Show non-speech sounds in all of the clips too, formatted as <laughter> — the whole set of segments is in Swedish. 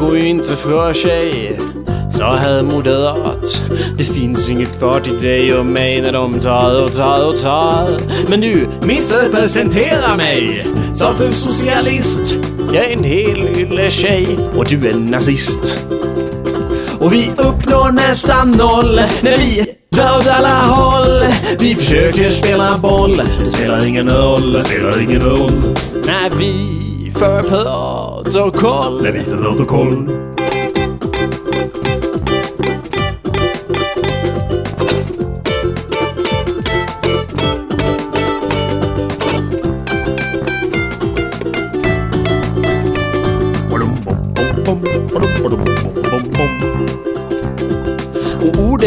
går ju inte för sig. Sa här moderat. Det finns inget kvar till dig och mig när de tar och tar och tar. Men du missrepresenterar mig. Sa fru socialist. Jag är en hel tjej och du är nazist. Och vi uppnår nästan noll när vi drar åt alla håll. Vi försöker spela boll, det spelar ingen roll, det spelar ingen roll. När vi för protokoll. När vi för protokoll. Och orden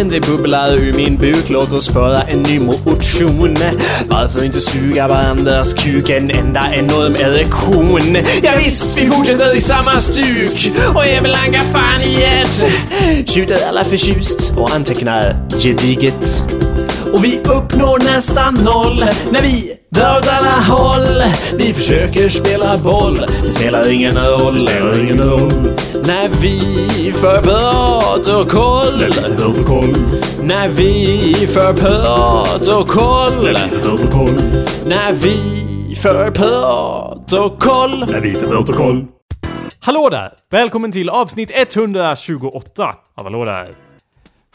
det bubblar ur min buk. Låt oss föra en ny motion. Varför inte suga varandras kuk? En enda enorm erektion. Ja, visst, vi fortsätter i samma stuk. Och är väl kan fan i ett. Tjuter alla förtjust och antecknar gediget. Och vi uppnår nästan noll när vi drar åt alla håll. Vi försöker spela boll, det spelar ingen roll. Det spelar ingen roll. När vi för protokoll. När vi för protokoll. När vi för protokoll. När vi för protokoll. Hallå där! Välkommen till avsnitt 128 av Hallå där!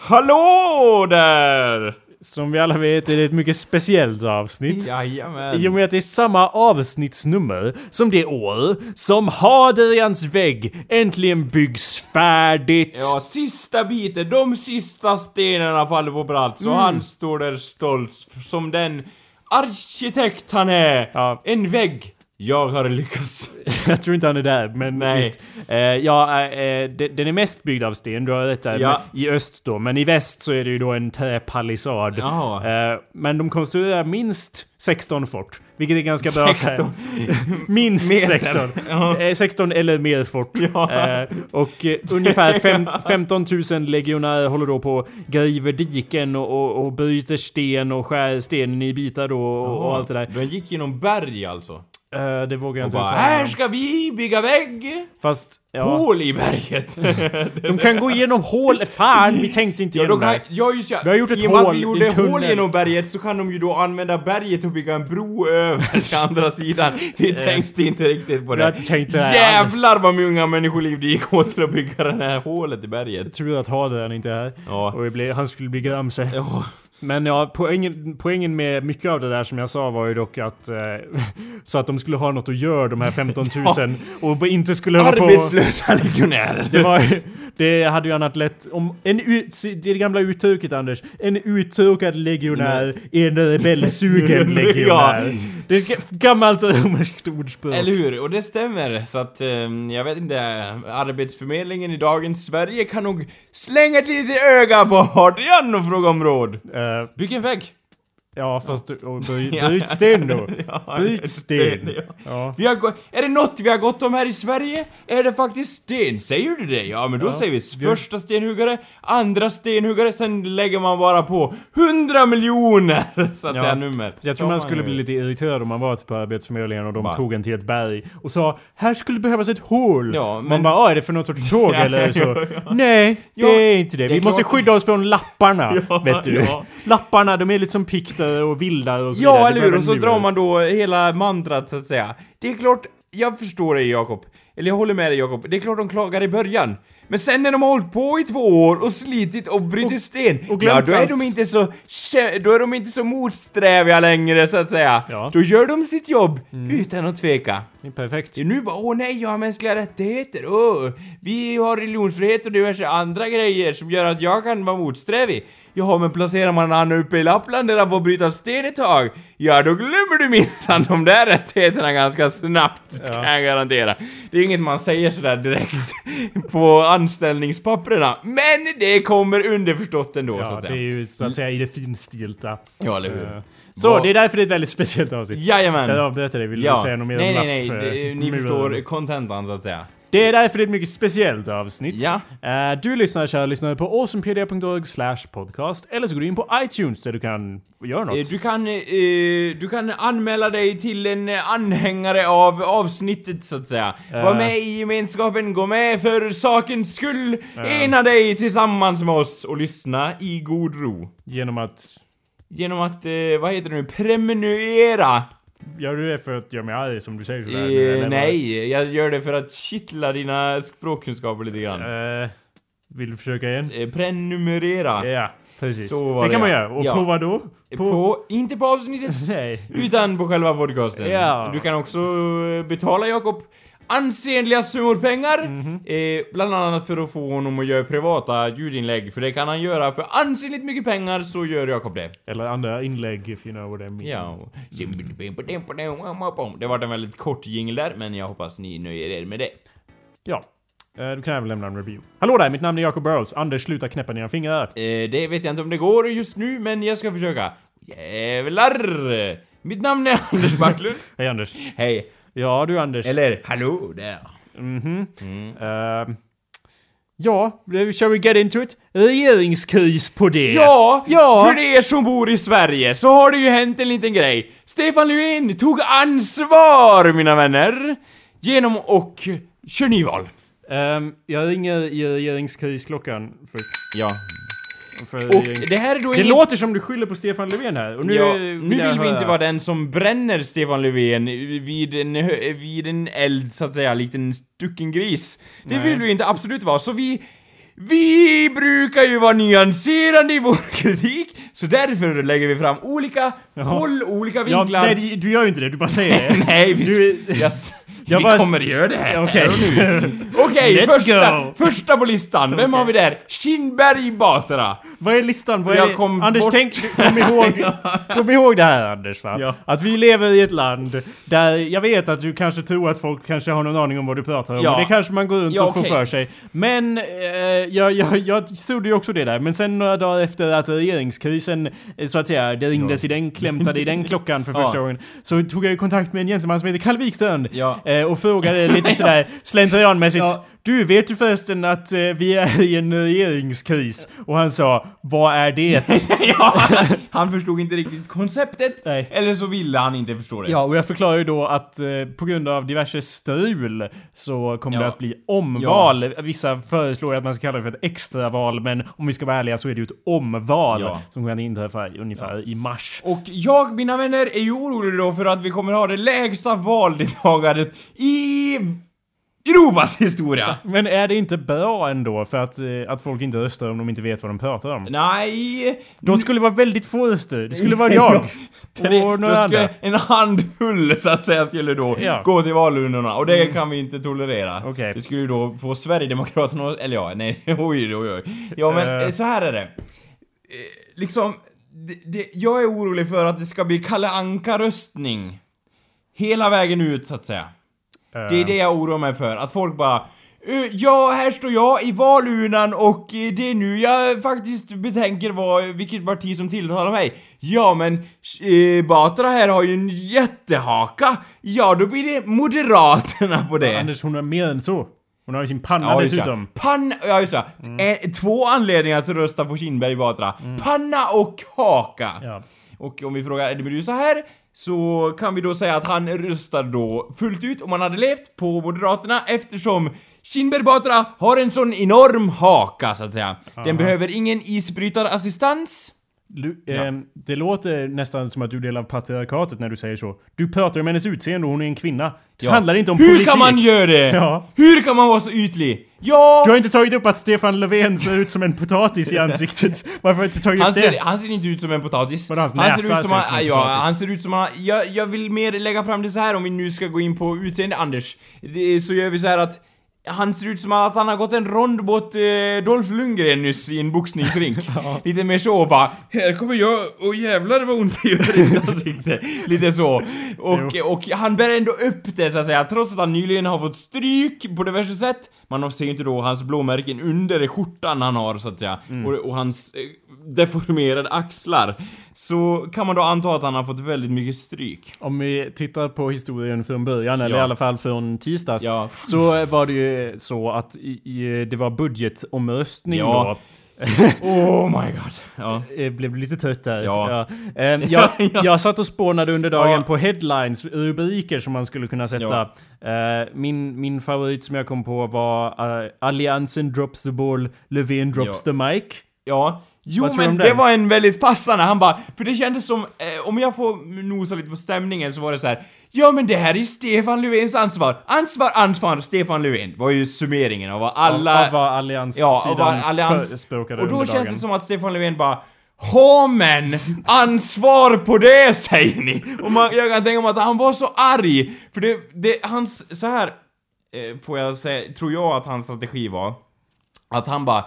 Hallå där! Som vi alla vet är det ett mycket speciellt avsnitt. Jajamän. I och med att det är samma avsnittsnummer som det år som Hadrians vägg äntligen byggs färdigt. Ja, sista biten, de sista stenarna faller på plats Mm. och han står där stolt som den arkitekt han är. Ja. En vägg. Jag har lyckats. <laughs> Jag tror inte han är där, men Nej. visst. Eh, ja, eh, de- den är mest byggd av sten, du har rätt där. Ja. Men, I öst då, men i väst så är det ju då en träpalissad. Eh, men de konstruerar minst 16 fort, vilket är ganska bra så här. 16. Minst Meter. 16. <laughs> Ja. Eh, 16 eller mer fort. Ja. Eh, och eh, ungefär fem, <laughs> 15 000 legionärer håller då på och griver diken och, och, och bryter sten och skär stenen i bitar då och, och allt det där. De gick genom berg alltså. Eh, det vågar jag Och inte bara, uttala här om. ska vi bygga vägg! Fast, ja. Hål i berget! <laughs> De kan gå igenom hål. Fan, vi tänkte inte Ja, igenom det. kan, ja, just ja. Vi har gjort ett I och med hål att vi gjorde hål genom berget så kan de ju då använda berget och bygga en bro över till andra <laughs> sidan. Vi tänkte inte riktigt på Jag det. inte tänkt det här Jävlar vad många människoliv det gick åt till att bygga det här hålet i berget. Tur att Hadrian inte är här. Ja. Och blev, han skulle bli gramse. Ja. Men ja, poängen, poängen med mycket av det där som jag sa var ju dock att... Eh, <laughs> så att de skulle ha något att göra, de här 15 000. <laughs> Och inte skulle hålla på... Arbetslösa <laughs> legionärer. Det var Det hade ju annat lätt om... En ut, det gamla uttrycket Anders. En uttråkad legionär är en rebellsugen <laughs> legionär. Det är ett gammalt romerskt ordspråk. Eller hur? Och det stämmer. Så att, eh, jag vet inte, Arbetsförmedlingen i dagens Sverige kan nog slänga ett litet öga på Hadrian och fråga om råd. Eh, Bygg en vägg. Ja, fast... <laughs> Ja. bryt sten då. <laughs> Ja, Bryt sten. ja. Ja. Vi har är det något vi har gått om här i Sverige? Är det faktiskt sten? Säger du det? Ja, men då Ja. säger vi första stenhuggare, andra stenhuggare, sen lägger man bara på 100 miljoner! <laughs> Så att säga nummer. Jag tror man skulle bli lite irriterad om man var på Arbetsförmedlingen och de Bara- tog en till ett berg och sa Här skulle behövas ett hål. Ja, Man men- bara, ah, är det för något sorts tåg eller så? Nej, det är inte det. det Vi måste klart. skydda oss från lapparna, vet du. Lapparna, de är lite som pikter och vildar och så. Ja, eller hur? Och så drar man då hela mantrat så att säga. Det är klart, jag förstår dig Jakob. Eller jag håller med dig Jakob. Det är klart de klagar i början. Men sen när de har hållit på i två år och slitit och brutit sten, och ja då är de inte så då är de inte så motsträviga längre så att säga. Ja. Mm. Då gör de sitt jobb utan att tveka. Det är perfekt. Nu bara åh nej, jag har mänskliga rättigheter, åh, vi har religionsfrihet och diverse andra grejer som gör att jag kan vara motsträvig. Jaha, men placerar man han uppe i Lappland där han får bryta sten ett tag, ja då glömmer du minsann de där rättigheterna ganska snabbt, Ja. kan jag garantera. Det är inget man säger sådär direkt <laughs> på anställningspapperna, men det kommer underförstått ändå så Ja, att det är säga. ju så att säga i det finstilta. Ja, eller hur? Eh, Så, det är därför det är ett väldigt speciellt avsnitt. Jajamän! Jag avbröt dig, vill Ja. du säga något mer nej, om nej, nej, det, eh, ni förstår kontentan så att säga. Det är därför det är ett mycket speciellt avsnitt. Ja. Eh, du lyssnar, kära lyssnare, på awesomepedia.org podcast. Eller så går du in på iTunes där du kan göra något. Eh, Du kan, eh, du kan anmäla dig till en anhängare av avsnittet så att säga. Var med i gemenskapen, gå med för sakens skull, ena dig tillsammans med oss och lyssna i god ro. Genom att... Genom att, vad heter det nu, prenumerera. Gör du det för att göra mig arg som du säger sådär? nu, Eh, nej, jag gör det för att kittla dina språkkunskaper lite grann. Eh, vill du försöka igen? Eh, prenumerera. Ja, precis. Det kan man göra. Och Ja. på vad då? På... inte på avsnittet, <laughs> Nej. utan på själva podcasten. Ja. Du kan också eh, betala Jakob ansenliga summor pengar. Mhm. eh, bland annat för att få honom att göra privata ljudinlägg. För det kan han göra för ansenligt mycket pengar så gör Jakob det. Eller andra inlägg, if you know what I mean. Ja. Det var en väldigt kort jingle där, men jag hoppas ni nöjer er med det. Ja. Eh, Du kan även lämna en review. Hallå där, mitt namn är Jacob Burrows. Anders, sluta knäppa dina fingrar. Eh, det vet jag inte om det går just nu, men jag ska försöka. Jävlar! Mitt namn är Anders Backlund. Hej Anders. Hej. Ja du Anders. Eller hallå där. Mhm. Ehm, ja, shall we get into it? Regeringskris på det. Ja, Ja. för er som bor i Sverige så har det ju hänt en liten grej. Stefan Löfven tog ansvar, mina vänner, genom och kör nyval. Ehm, jag ringer i regeringskrisklockan för... Ja. Och regerings- det här är då det inget- låter som du skyller på Stefan Löfven här. Och nu, ja, vill nu jag vill vi höra- inte vara den som bränner Stefan Löfven vid en, vid en eld, så att säga, likt en stucken gris. Det Nej. vill vi inte absolut vara, så vi... Vi brukar ju vara nyanserade i vår <laughs> kritik, så därför lägger vi fram olika håll, olika Ja, vinklar. nej, det- du gör ju inte det. Du bara säger det. <laughs> Nej, vi, Du- yes, Jag vi bara- kommer göra det här Okej. <laughs> Let's första, go. första på listan. Vem Okej. har vi där? Kinberg Batra. Vad är listan? Vad är kom Anders, bort- tänk, kom ihåg, <laughs> kom ihåg det här Anders va? Ja. Att vi lever i ett land där jag vet att du kanske tror att folk kanske har någon aning om vad du pratar om. Ja. Och det kanske man går runt Ja, och får okej. för sig. Men eh, jag, jag, jag trodde ju också det där. Men sen några dagar efter att regeringskrisen, eh, så att säga, det ringdes i den, klämtade i den <laughs> klockan för första Ja. gången. Så tog jag ju kontakt med en gentleman som heter Kalle Wikström. Ja. Eh, och frågade lite <laughs> sådär slentrianmässigt. Ja. Du, vet du förresten att eh, vi är i en regeringskris? Och han sa, vad är det? <laughs> ja, han förstod inte riktigt konceptet. Nej. Eller så ville han inte förstå det. Ja, och jag förklarar ju då att eh, på grund av diverse strul så kommer Ja. det att bli omval. Vissa föreslår att man ska kalla det för ett extraval, men om vi ska vara ärliga så är det ju ett omval Ja. som kan inträffa ungefär i mars. Och jag, mina vänner, är ju orolig då för att vi kommer ha det lägsta valdeltagandet i Europas historia. Men är det inte bra ändå för att, eh, att folk inte röstar om de inte vet vad de pratar om? Nej. Då skulle det vara väldigt få röster. Det skulle vara <laughs> jag. Tre, och några andra. en handfull så att säga skulle då Ja. Mm. gå till valurnorna och det kan vi inte tolerera. Okej. Det skulle ju då få Sverigedemokraterna, eller ja, nej, <laughs> oj, oj, oj. Ja men eh, så här är det. Liksom, det, det, jag är orolig för att det ska bli Kalle Anka-röstning. Hela vägen ut så att säga. Det är det jag oroar mig för, att folk bara "Eh, Ja, här står jag i valurnan och eh, det är nu jag faktiskt betänker vad, vilket parti som tilltalar mig. Ja, men eh, Batra här har ju en jättehaka. Ja, då blir det Moderaterna på det. Anders, hon är mer än så. Hon har ju sin panna Ja, det. dessutom. Panna, ja just det. Mm. Eh, två anledningar till att rösta på Kinberg Batra. Panna och haka. Ja. Och om vi frågar Eddie Meduza här, så kan vi då säga att han röstar då fullt ut om han hade levt på Moderaterna eftersom Kinberg Batra har en sån enorm haka så att säga. Den behöver ingen isbrytarassistans. Du, ehm, det låter nästan som att du delar patriarkatet när du säger så. Du pratar om hennes utseende och hon är en kvinna. Det Ja. handlar inte om Hur politik. kan man göra det? <laughs> Ja. Hur kan man vara så ytlig? Ja! Du har inte tagit upp att Stefan Löfven ser ut som en potatis i <laughs> ansiktet. Varför har du inte tagit Han upp ser, det? han ser inte ut som en potatis. Vadå, hans han näsa ser ut som, ser han, ut som en ja, potatis? han ser ut som han, jag, jag vill mer lägga fram det så här om vi nu ska gå in på utseende, Anders. Det, så gör vi så här att han ser ut som att han har gått en rond mot eh, Dolph Lundgren nyss i en boxningsrink. <laughs> Lite mer så bara, här kommer jag och jävlar vad ont det gör i mitt ansikte. <laughs> Lite så. Och, och han bär ändå upp det så att säga, trots att han nyligen har fått stryk på diverse sätt. Man ser ju inte då hans blåmärken under skjortan han har så att säga. Och, och hans eh, deformerade axlar. Så kan man då anta att han har fått väldigt mycket stryk. Om vi tittar på historien från början, eller Ja. i alla fall från tisdags, Ja. så var det ju så att i, i, det var budgetomröstning Ja. då. Oh my god. Ja. Jag blev lite trött där. Ja. Ehm, jag, <laughs> Ja. jag satt och spånade under dagen Ja. på headlines, rubriker som man skulle kunna sätta. Eh, min, min favorit som jag kom på var Alliansen drops the ball, Löfven drops Ja. the mic. Ja. Jo men det var en väldigt passande, han bara, för det kändes som, eh, om jag får nosa lite på stämningen så var det så här. Ja men det här är Stefan Löfvens ansvar. Ansvar, ansvar, Stefan Löfven. var ju summeringen av vad alla... Av, vad allianssidan Ja, allians... förespråkade Och då känns dagen. det som att Stefan Löfven bara Ha men! Ansvar på det säger ni! Och man, jag kan tänka mig att han var så arg! För det, det hans, så här eh, får jag säga, tror jag att hans strategi var. Att han bara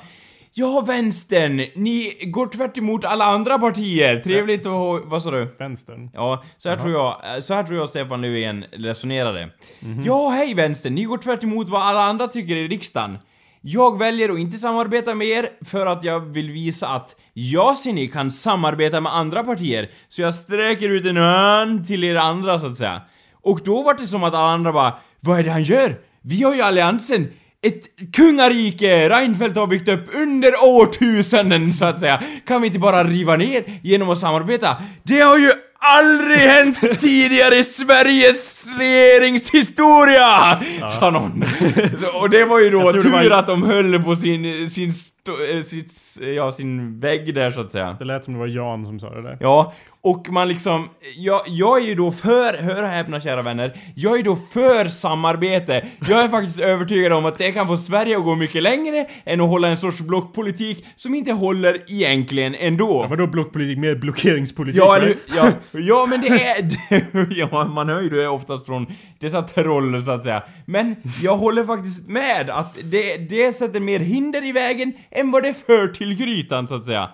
Ja, vänstern, ni går tvärt emot alla andra partier. Trevligt att ha... Vad sa du? Vänstern. Ja, så här, tror jag, så här tror jag Stefan Löfven resonerade. Mhm. Ja, hej vänstern, ni går tvärt emot vad alla andra tycker i riksdagen. Jag väljer att inte samarbeta med er för att jag vill visa att jag ser ni kan samarbeta med andra partier. Så jag sträcker ut en hand till er andra så att säga. Och då var det som att alla andra bara Vad är det han gör? Vi har ju alliansen! Ett kungarike Reinfeldt har byggt upp under årtusenden så att säga. Kan vi inte bara riva ner genom att samarbeta? Det har ju aldrig hänt tidigare i Sveriges regeringshistoria! Sa någon. Så, och det var ju då tur var- att de höll på sin, sin, sitt, ja, sin vägg där så att säga. Det lät som det var Jan som sa det där. Ja, och man liksom, jag, jag är ju då för, hör och häpna kära vänner, jag är då för samarbete. Jag är faktiskt <laughs> övertygad om att det kan få Sverige att gå mycket längre än att hålla en sorts blockpolitik som inte håller egentligen ändå. Vadå blockpolitik? Mer blockeringspolitik? Ja, eller? eller, ja, ja, men det är... <laughs> ja, man hör ju det oftast från dessa troll, så att säga. Men jag håller faktiskt med att det, det sätter mer hinder i vägen än vad det för till grytan, så att säga.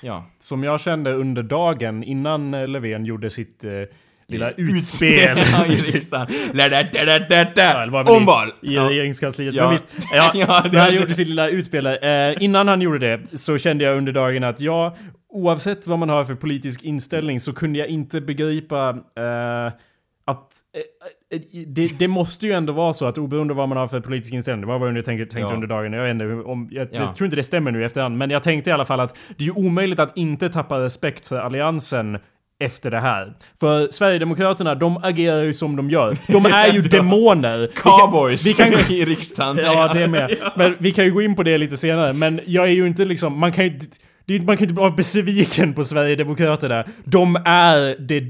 Ja. Som jag kände under dagen innan eh, Löfven gjorde sitt eh, lilla Utspel utspel. i riksdagen. Ja, Omval! I, Ja. regeringskansliet. Ja. Men visst, ja, <laughs> Ja, det- när han gjorde sitt lilla utspel. Eh, innan han gjorde det så kände jag under dagen att ja, oavsett vad man har för politisk inställning så kunde jag inte begripa eh, att eh, det, det måste ju ändå vara så att oberoende vad man har för politisk inställning, det var vad jag tänkte, Ja. under dagen, jag vet inte om, jag, Ja. jag tror inte det stämmer nu i efterhand, men jag tänkte i alla fall att det är ju omöjligt att inte tappa respekt för alliansen efter det här. För Sverigedemokraterna, de agerar ju som de gör. De <laughs> är ju demoner. Vi kan- Cowboys Vi kan, i riksdagen. Ja, det <laughs> med. Men vi kan ju gå in på det lite senare. Men jag är ju inte liksom, man kan ju är- Man kan inte vara besviken på Sverigedemokraterna. De är, det,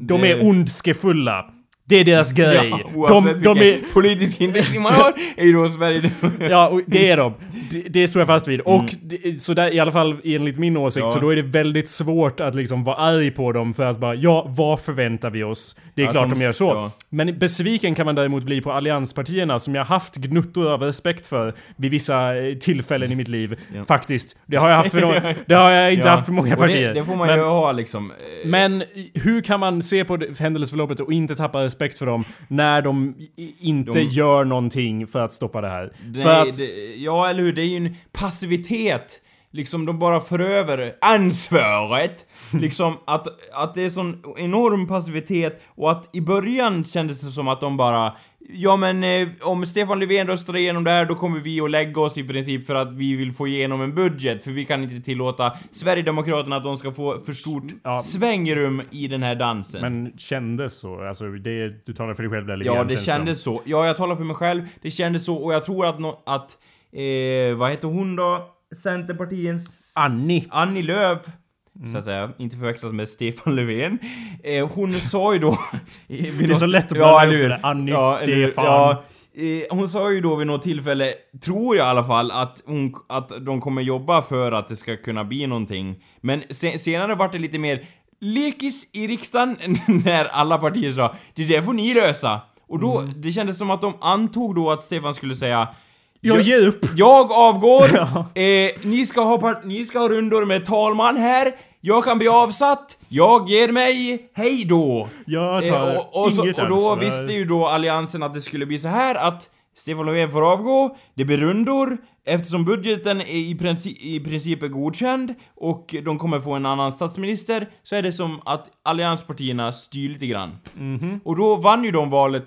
de är ondskefulla. Det är deras grej. Ja, de, de är, politisk inriktning man har, är ju då Sverige... Ja, och det är de. Det, det står jag fast vid. Och det, så där, i alla fall enligt min åsikt, Mm. Ja. så då är det väldigt svårt att liksom vara arg på dem för att bara, ja, vad förväntar vi oss? Det är Att klart de- de, gör så. ja. Men besviken kan man däremot bli på allianspartierna som jag haft gnuttor av respekt för vid vissa eh, tillfällen i mitt liv. Ja. Faktiskt. Det har jag haft för, <laughs> no- det har jag inte Ja. haft för många partier. Det, det får man men, ju ha liksom. eh, men hur kan man se på händelseförloppet och inte tappa respekt för dem när de inte De- gör någonting för att stoppa det här? Nej, för att, det, ja, eller hur? Det är ju en passivitet. Liksom, de bara för över ansvaret. <laughs> liksom, att, att det är sån enorm passivitet och att i början kändes det som att de bara Ja men eh, om Stefan Löfven röstar igenom det här då kommer vi att lägga oss i princip för att vi vill få igenom en budget för vi kan inte tillåta Sverigedemokraterna att de ska få för stort Ja. svängrum i den här dansen. Men kändes så? Alltså, det, du talar för dig själv där lite Ja, det kändes så. Ja, jag talar för mig själv. Det kändes så och jag tror att, no att eh, vad heter hon då? Centerpartiets... som. Annie. Annie Lööf. Mm. Så att säga, inte förväxlas med Stefan Löfven. Eh, hon sa ju då... <laughs> Det är så något- lätt att blanda eller ihop det där. Annie, hur? Stefan. Ja, eh, hon sa ju då vid något tillfälle, tror jag i alla fall, att, hon, att de kommer jobba för att det ska kunna bli någonting. Men se, senare vart det lite mer lekis i riksdagen <laughs> när alla partier sa det där får ni lösa. Och då, Mm. det kändes som att de antog då att Stefan skulle säga Jag ger upp. jag avgår, <laughs> eh, ni, ska ha ni ska ha rundor med talman här, jag kan bli avsatt, jag ger mig, hej då! Jag tar Eh, och, och, så, inget och då ansvar. visste ju då alliansen att det skulle bli så här att Stefan Löfven får avgå, det blir rundor, eftersom budgeten är i, princip, i princip är godkänd och de kommer få en annan statsminister, så är det som att allianspartierna styr lite grann. Och då vann ju de valet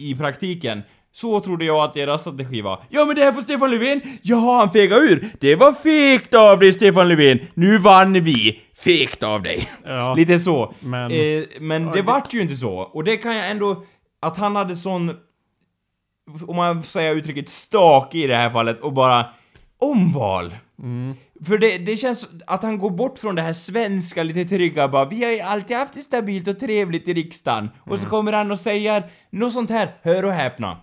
i praktiken. Så trodde jag att deras strategi var. Ja men det här får Stefan Löfven! Jaha, han fegade ur! Det var fegt av dig Stefan Löfven! Nu vann vi! Fegt av dig! Ja. <laughs> Lite så. Men- eh, men det vart ju inte så. Och det kan jag ändå... Att han hade sån... Om man säger uttrycket stak i det här fallet och bara... Omval! För det, det känns att han går bort från det här svenska lite trygga bara Vi har ju alltid haft det stabilt och trevligt i riksdagen. Och så kommer han och säger något sånt här, hör och häpna.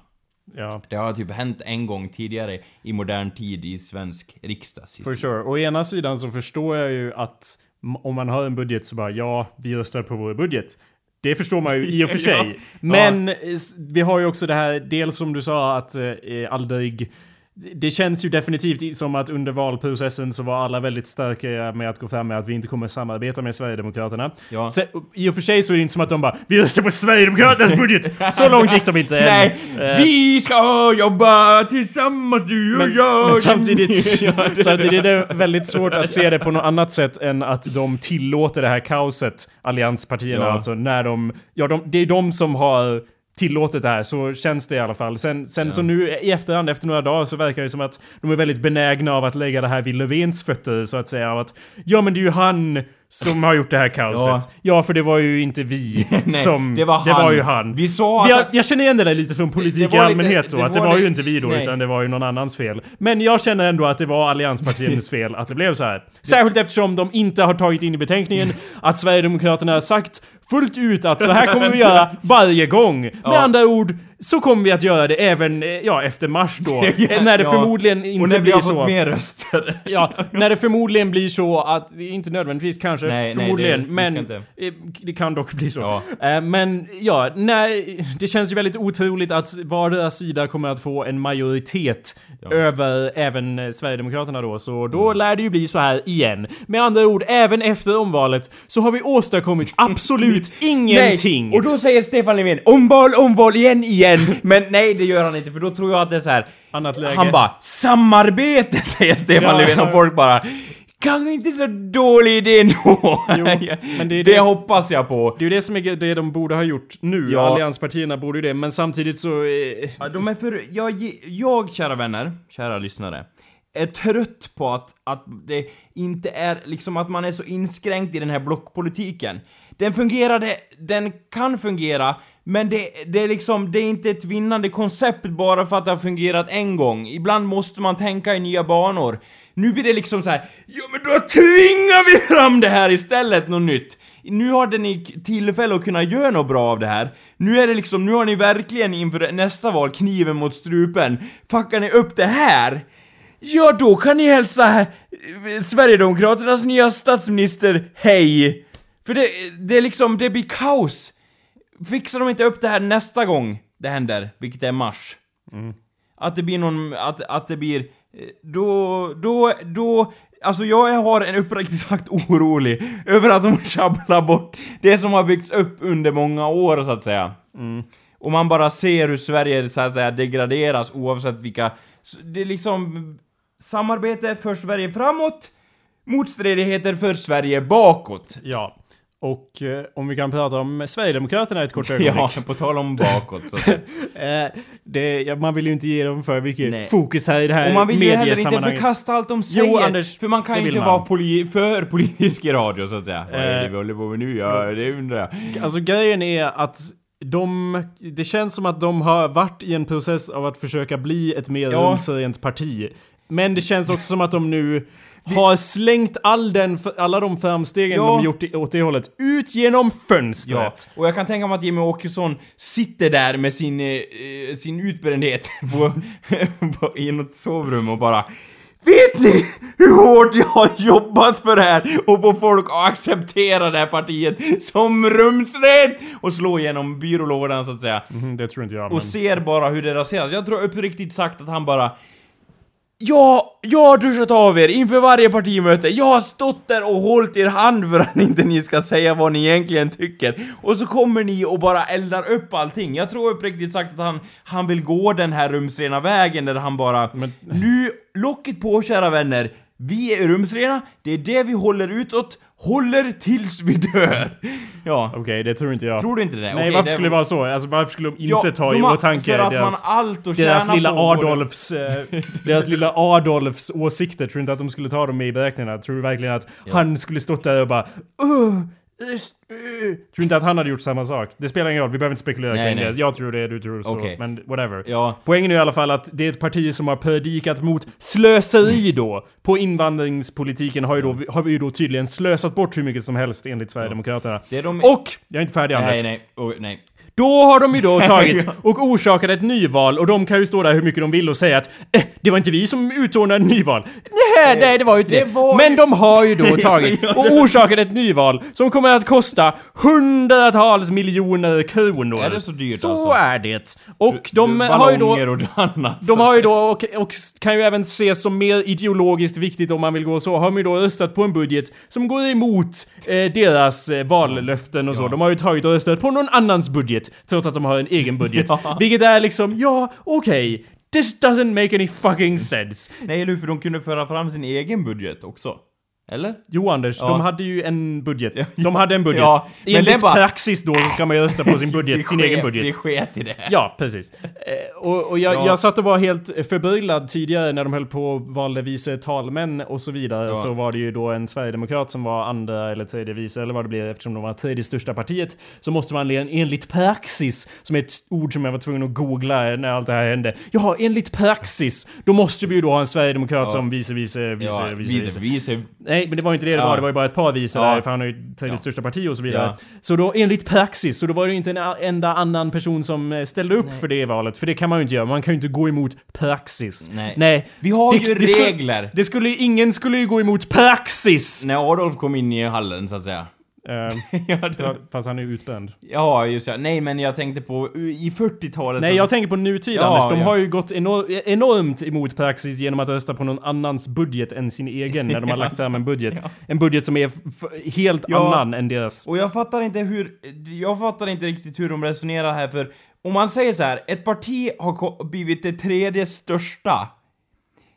Ja. Det har typ hänt en gång tidigare i modern tid i svensk For riksdagshistoria. sure. Å ena sidan så förstår jag ju att om man har en budget så bara ja, vi röstar på vår budget. Det förstår man ju i och för <laughs> sig. Ja. Men eh, vi har ju också det här, dels som du sa att eh, aldrig det känns ju definitivt som att under valprocessen så var alla väldigt starka med att gå fram med att vi inte kommer samarbeta med Sverigedemokraterna. Ja. Sen, I och för sig så är det inte som att de bara Vi röstar på Sverigedemokraternas <laughs> budget! Så långt gick de inte än. Nej! Eh, vi ska jobba tillsammans du och men, jag! men samtidigt, <laughs> samtidigt är det väldigt svårt att se det på något annat sätt än att de tillåter det här kaoset, allianspartierna Ja. alltså, när de... Ja, de, det är de som har tillåtit det här, så känns det i alla fall. Sen, sen så nu i efterhand, efter några dagar, så verkar det som att de är väldigt benägna av att lägga det här vid Löfvens fötter, så att säga. Av att, ja men det är ju han som har gjort det här kaoset. Ja, Ja. för det var ju inte vi <laughs> Nej, som... det var Det var ju han. Vi sa jag, jag känner igen det där lite från politik Det i allmänhet då, det att det var var ju inte vi då, nej. utan det var ju någon annans fel. Men jag känner ändå att det var allianspartiernas <laughs> fel att det blev så här. Särskilt eftersom de inte har tagit in i betänkningen att Sverigedemokraterna har sagt fullt ut att så här kommer vi göra <laughs> varje gång. Med Ja. andra ord så kommer vi att göra det även, eh, ja, efter mars då. <laughs> Ja, när det ja. förmodligen Och inte när vi blir har så. fått mer röster. Ja, <laughs> när det förmodligen blir så att, inte nödvändigtvis kanske, Nej, nej, förmodligen, det- vi men eh, det kan dock bli så. Ja. Eh, Men ja, nej, det känns ju väldigt otroligt att vardera sida kommer att få en majoritet över även eh, Sverigedemokraterna då, så då Mm. lär det ju bli så här igen. Med andra ord, även efter omvalet så har vi åstadkommit absolut <laughs> ingenting. Nej, och då säger Stefan Löfven omval, omval igen, igen. Men nej, det gör han inte för då tror jag att det är så här. Annat läge. Han bara samarbete <laughs> säger Stefan Ja. Löfven och folk bara Kanske inte så dålig idé ändå. Jo, men <laughs> det är det det- hoppas jag på. Det är ju det som är det de borde ha gjort nu. Ja. Allianspartierna borde ju det, men samtidigt så... Eh, Ja, de är för, jag, jag, kära vänner, kära lyssnare, är trött på att, att det inte är liksom att man är så inskränkt i den här blockpolitiken. Den fungerade, den kan fungera, men det, det är liksom, det är inte ett vinnande koncept bara för att det har fungerat en gång. Ibland måste man tänka i nya banor. Nu blir det liksom så här, ja men då tvingar vi fram det här istället, något nytt. Nu hade ni tillfälle att kunna göra något bra av det här. Nu är det liksom, nu har ni verkligen inför nästa val kniven mot strupen. Fuckar ni upp det här? Ja, då kan ni hälsa eh, Sverigedemokraternas nya statsminister hej. För det, det är liksom, det blir kaos. Fixar de inte upp det här nästa gång det händer, vilket är mars. Att det blir någon, att, att det blir, då, då, då, alltså jag har en uppriktigt sagt orolig över att de sjabblar bort det som har byggts upp under många år så att säga. Och man bara ser hur Sverige så att säga degraderas oavsett vilka, det är liksom samarbete för Sverige framåt, motstridigheter för Sverige bakåt. ja. Och eh, om vi kan prata om Sverigedemokraterna ett kort <laughs> ögonblick. Ja, på tal om bakåt så. <laughs> Eh, det, ja, man vill ju inte ge dem för mycket Nej. fokus här i det här Och man vill ju heller inte förkasta allt de Jo, säger. Anders, för man kan ju inte man. vara poli för politisk i radio så att säga. Vad är det Eh. vi håller på med nu? Ja, det undrar jag. Alltså grejen är att de, det känns som att de har varit i en process av att försöka bli ett mer Ja. rumsrent parti. Men det känns också som att de nu har slängt all den, alla de framstegen Ja. de gjort i- åt det hållet ut genom Ja, fönstret. och jag kan tänka mig att Jimmy Åkesson sitter där med sin, eh, eh, sin utbrändhet <laughs> på, på, i något sovrum och bara Vet ni hur hårt jag har jobbat för det här och få folk att acceptera det här partiet som rumsrent och slå igenom byrålådan så att säga. Mhm, det tror inte jag. Men... Och ser bara hur det raseras. Jag tror uppriktigt sagt att han bara Jag, jag har duschat av er inför varje partimöte. Jag har stått där och hållit er hand för att inte ni ska säga vad ni egentligen tycker. Och så kommer ni och bara eldar upp allting. Jag tror uppriktigt sagt att han, han vill gå den här rumsrena vägen där han bara... Nu, locket på kära vänner. Vi är rumsrena, det är det vi håller utåt, håller tills vi dör. Ja. Okej, det tror inte jag. Tror du inte det? Nej, Okej, varför det- skulle det vara så? Alltså varför skulle de inte Ja, ta i de har- åtanke För att deras, man allt att deras lilla Adolfs... Eh, <laughs> deras lilla Adolfs åsikter? Tror du inte att de skulle ta dem i beräkningarna? Tror du verkligen att han skulle stått där och bara. Tror du inte att han hade gjort samma sak? Det spelar ingen roll, vi behöver inte spekulera Nej, kring nej. det. Jag tror det, du tror så. Okej. Men whatever. Ja. Poängen är i alla fall att det är ett parti som har predikat mot slöseri då. På invandringspolitiken har, ju då, har vi ju då tydligen slösat bort hur mycket som helst enligt Sverigedemokraterna. Det är de- Och! Jag är inte färdig Anders. Nej, nej, oh, nej. Då har de ju då <laughs> tagit och orsakat ett nyval och de kan ju stå där hur mycket de vill och säga att eh, det var inte vi som utordnade ett nyval. Nej, nej det var ju inte det. det Men de har ju då <laughs> tagit och orsakat ett nyval som kommer att kosta hundratals miljoner kronor. Är det så dyrt Så alltså? är det. Och de du- har ju då... och annat. De har ju då, och, och kan ju även ses som mer ideologiskt viktigt om man vill gå så, har de ju då röstat på en budget som går emot eh, deras eh, vallöften och så. De har ju tagit och röstat på någon annans budget, trots att de har en egen budget. <laughs> Ja. Vilket är liksom, ja, okej. This doesn't make any fucking sense. Nej, eller hur? För de kunde föra fram sin egen budget också. Eller? Jo Anders, Ja. de hade ju en budget. De hade en budget. Ja, men det Enligt bara- praxis då så ska man ju rösta på sin <laughs> budget, sin sket- egen budget. Vi sket i det. Ja, precis. Eh, och och jag, Ja. jag satt och var helt förbryllad tidigare när de höll på och valde vice talmän och så vidare. Ja. Så var det ju då en sverigedemokrat som var andra eller tredje vice, eller vad det blir eftersom de var tredje största partiet. Så måste man en- enligt praxis, som är ett ord som jag var tvungen att googla när allt det här hände. Ja, enligt praxis, då måste vi ju då ha en sverigedemokrat som vice, vice, vice, vice, vice, vice. Nej, men det var inte det det Ja. var. Det var ju bara ett par vice Ja. där, för han har ju tredje Ja. största parti och så vidare. Ja. Så då enligt praxis, så då var det ju inte en enda annan person som eh, ställde upp för det valet. För det kan man ju inte göra. Man kan ju inte gå emot praxis. Nej. Vi har Det- ju det skulle- regler. Det skulle ju, ingen skulle ju gå emot praxis! När Adolf kom in i hallen, så att säga. Eh, <laughs> ja, det, ja, fast han är ju utbränd. ja, just det. Nej, men jag tänkte på i 40-talet. Nej, så- jag tänker på nutid Ja, Anders. De ja. har ju gått enor- enormt emot praxis genom att rösta på någon annans budget än sin egen när de har <laughs> lagt fram en budget. En budget som är helt Ja. annan än deras. Och jag fattar inte hur... Jag fattar inte riktigt hur de resonerar här, för om man säger så här, ett parti har blivit det tredje största.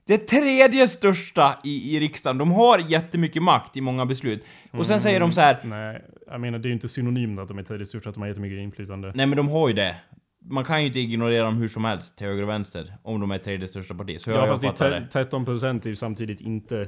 Det tredje största i, i riksdagen. De har jättemycket makt i många beslut. Och sen säger de så här, Nej, jag menar det är ju inte synonymt att de är tredje största, att de har jättemycket inflytande. nej men de har ju det. Man kan ju inte ignorera dem hur som helst, till höger och vänster, om de är tredje största parti. Så jag, Ja, jag fast det är det. te- 13 procent är ju samtidigt inte...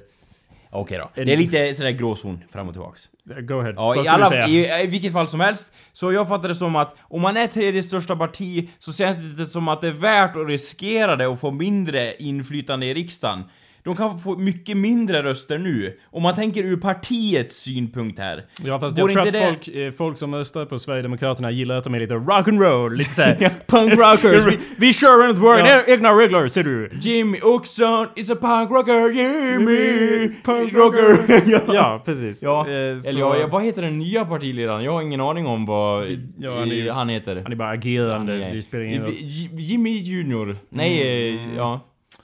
Okej då. Det är lite sådär gråzon fram och tillbaks. Go ahead. Ja, Vad i, alla, säga? i, i vilket fall som helst. Så jag fattar det som att om man är tredje största parti så känns det som att det är värt att riskera det och få mindre inflytande i riksdagen. De kan få mycket mindre röster nu. Om man tänker ur partiets synpunkt här. Ja fast jag tror att det- folk, eh, folk som röstar på Sverigedemokraterna gillar att de är lite rock'n'roll, lite såhär <laughs> punkrockers. <laughs> vi, vi kör runt våra Ja. egna regler, ser du. Jimmy Åkesson is a punk rocker, Jimmy! Punk rocker! <laughs> ja. Ja, precis. Ja, Eh, så- eller ja, vad heter den nya partiledaren? Jag har ingen aning om vad Ja, han är han heter. Han är bara agerande, Nej. det spelar ingen roll. Jimmy Junior. Nej, Mm. eh, ja.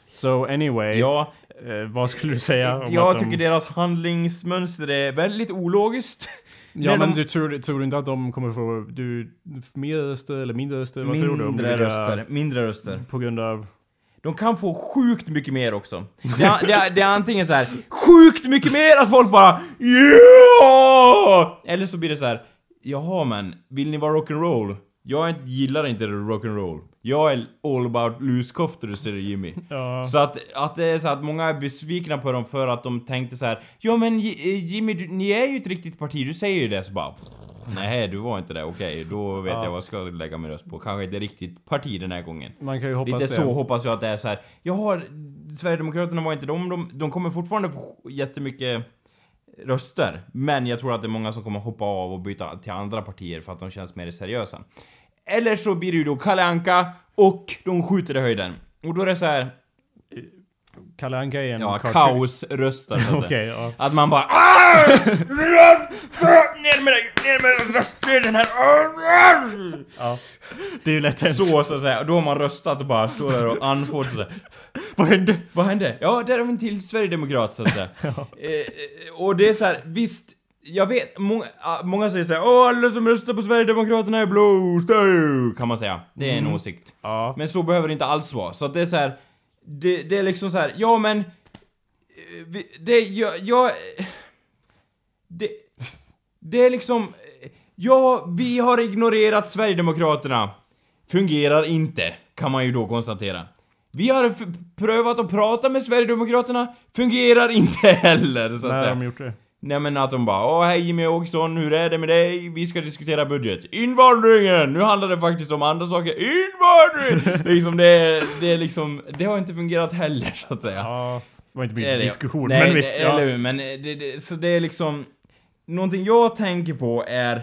So anyway, Ja, eh, vad skulle du säga om jag att de... tycker deras handlingsmönster är väldigt ologiskt. Ja men de- du tror, tror inte att de kommer få du, mer röster eller mindre röster? Vad tror du? Mindre röster, mindre röster. På grund av... De kan få sjukt mycket mer också. Det, är- det, är- det är antingen så här sjukt mycket mer att folk bara ja! Eller så blir det så här jaha men, vill ni vara rock'n'roll? Jag gillar inte rock'n'roll. Jag är all about luskoftor, säger Jimmy. <laughs> Ja. Så att, att det är så att många är besvikna på dem för att de tänkte så här. Ja men eh, Jimmy, du, ni är ju ett riktigt parti, du säger ju det så bara Nej, du var inte det, okej, då vet Ja. jag vad jag ska lägga min röst på. Kanske inte riktigt parti den här gången. Man kan ju hoppas Lite det. så hoppas jag att det är så här. Jag har... Sverigedemokraterna var inte de, de, de kommer fortfarande få jättemycket röster. Men jag tror att det är många som kommer hoppa av och byta till andra partier för att de känns mer seriösa. Eller så blir det ju då Kalle Anka och de skjuter i höjden. Och då är det så här. Kalle Anka är en Ja, <laughs> säga. Okej, ja. Att man bara "Ah! Ner med dig! Ner med röstsedeln här! ja. Det är ju lätt hänt. Så så att säga. Då har man röstat och bara står där och andfådd sådär. <laughs> Vad hände? Vad hände? Ja, där har vi en till Sverigedemokrat så att säga. <laughs> eh, eh, och det är så här, visst, jag vet, många, ah, många säger såhär Åh, alla som röstar på Sverigedemokraterna är blåsta, kan man säga. Det är en åsikt. Ja. Men så behöver det inte alls vara. Så att det är så här, det, det är liksom så här, ja men... eh, Det, jag, jag... Det, det är liksom... eh, Ja, vi har ignorerat Sverigedemokraterna. Fungerar inte, kan man ju då konstatera. Vi har prövat att prata med Sverigedemokraterna, fungerar inte <laughs> heller, så att När har säga. de gjort det? Nej men att de bara Åh hej Jimmy Åkesson, hur är det med dig? Vi ska diskutera budget. Invandringen! Nu handlar det faktiskt om andra saker. Invandring! <laughs> liksom det, är- det är liksom, det har inte fungerat heller så att säga. Ja, det var inte mycket diskussion, Nej, men visst. Ja. eller hur, men det, det, så det är liksom... Någonting jag tänker på är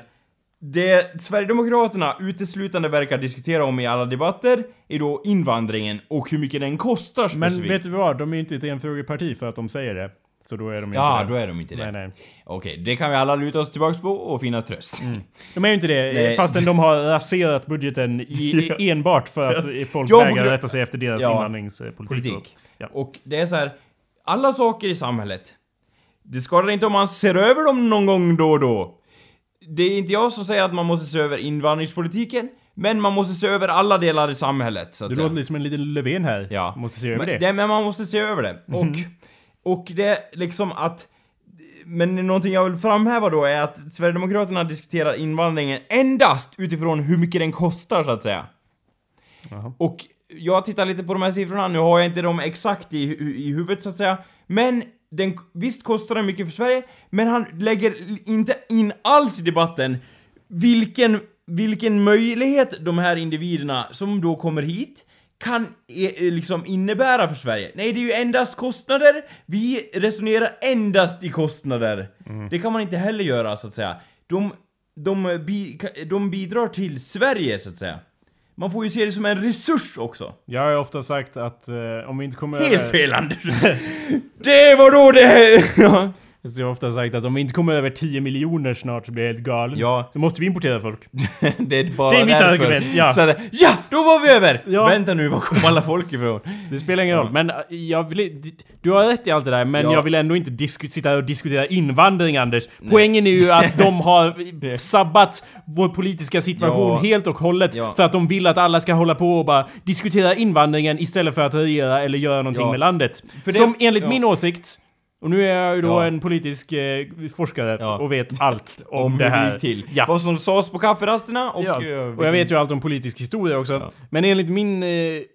det Sverigedemokraterna uteslutande verkar diskutera om i alla debatter är då invandringen och hur mycket den kostar Men specifikt. vet du vad? De är ju inte ett enfrågeparti för att de säger det. Så då är de inte Ja, det. då är de inte det. Nej, nej. Okej, det kan vi alla luta oss tillbaks på och finna tröst. De är ju inte det, Nej. fastän de har raserat budgeten i, <laughs> enbart för att folk Ja, vägrar rätta sig efter deras Ja. invandringspolitik. politik. Ja. Och det är så här, alla saker i samhället, det skadar inte om man ser över dem någon gång då och då. Det är inte jag som säger att man måste se över invandringspolitiken, men man måste se över alla delar i samhället, så att Du säga. låter lite som en liten Löfven här. Ja. Måste se över men, det. men man måste se över det. Och, och det liksom att... Men någonting jag vill framhäva då är att Sverigedemokraterna diskuterar invandringen endast utifrån hur mycket den kostar, så att säga. Jaha. Och jag tittar lite på de här siffrorna, nu har jag inte dem exakt i, i huvudet så att säga. Men den, visst kostar den mycket för Sverige, men han lägger inte in alls i debatten vilken, vilken möjlighet de här individerna som då kommer hit kan e, liksom innebära för Sverige. Nej, det är ju endast kostnader. Vi resonerar endast i kostnader. Det kan man inte heller göra, så att säga. De, de, bi, de bidrar till Sverige, så att säga. Man får ju se det som en resurs också. Jag har ju ofta sagt att eh, om vi inte kommer Helt över... fel Anders! <laughs> det var då det... <laughs> Så jag har ofta sagt att om vi inte kommer över 10 miljoner snart så blir jag helt galen. Ja. Så måste vi importera folk. <laughs> det är bara Det är mitt därför. argument, ja. Så att, ja, då var vi över! Ja. Vänta nu, var kom alla folk ifrån? Det spelar ingen roll. Men eh, jag vill, du har rätt i allt det där, men Ja. jag vill ändå inte sitta och diskutera invandring, Anders. Poängen är ju att <laughs> de har sabbat vår politiska situation Ja. helt och hållet för att de vill att alla ska hålla på och bara diskutera invandringen istället för att regera eller göra någonting med landet. Det- Som enligt min åsikt och nu är jag ju då Ja. en politisk eh, forskare Ja. och vet <laughs> allt om, Om det hur det här. gick till. Ja. Vad som sades på kafferasterna och... Ja, eh, och jag vet ju allt om politisk historia också. Ja. Men enligt min eh,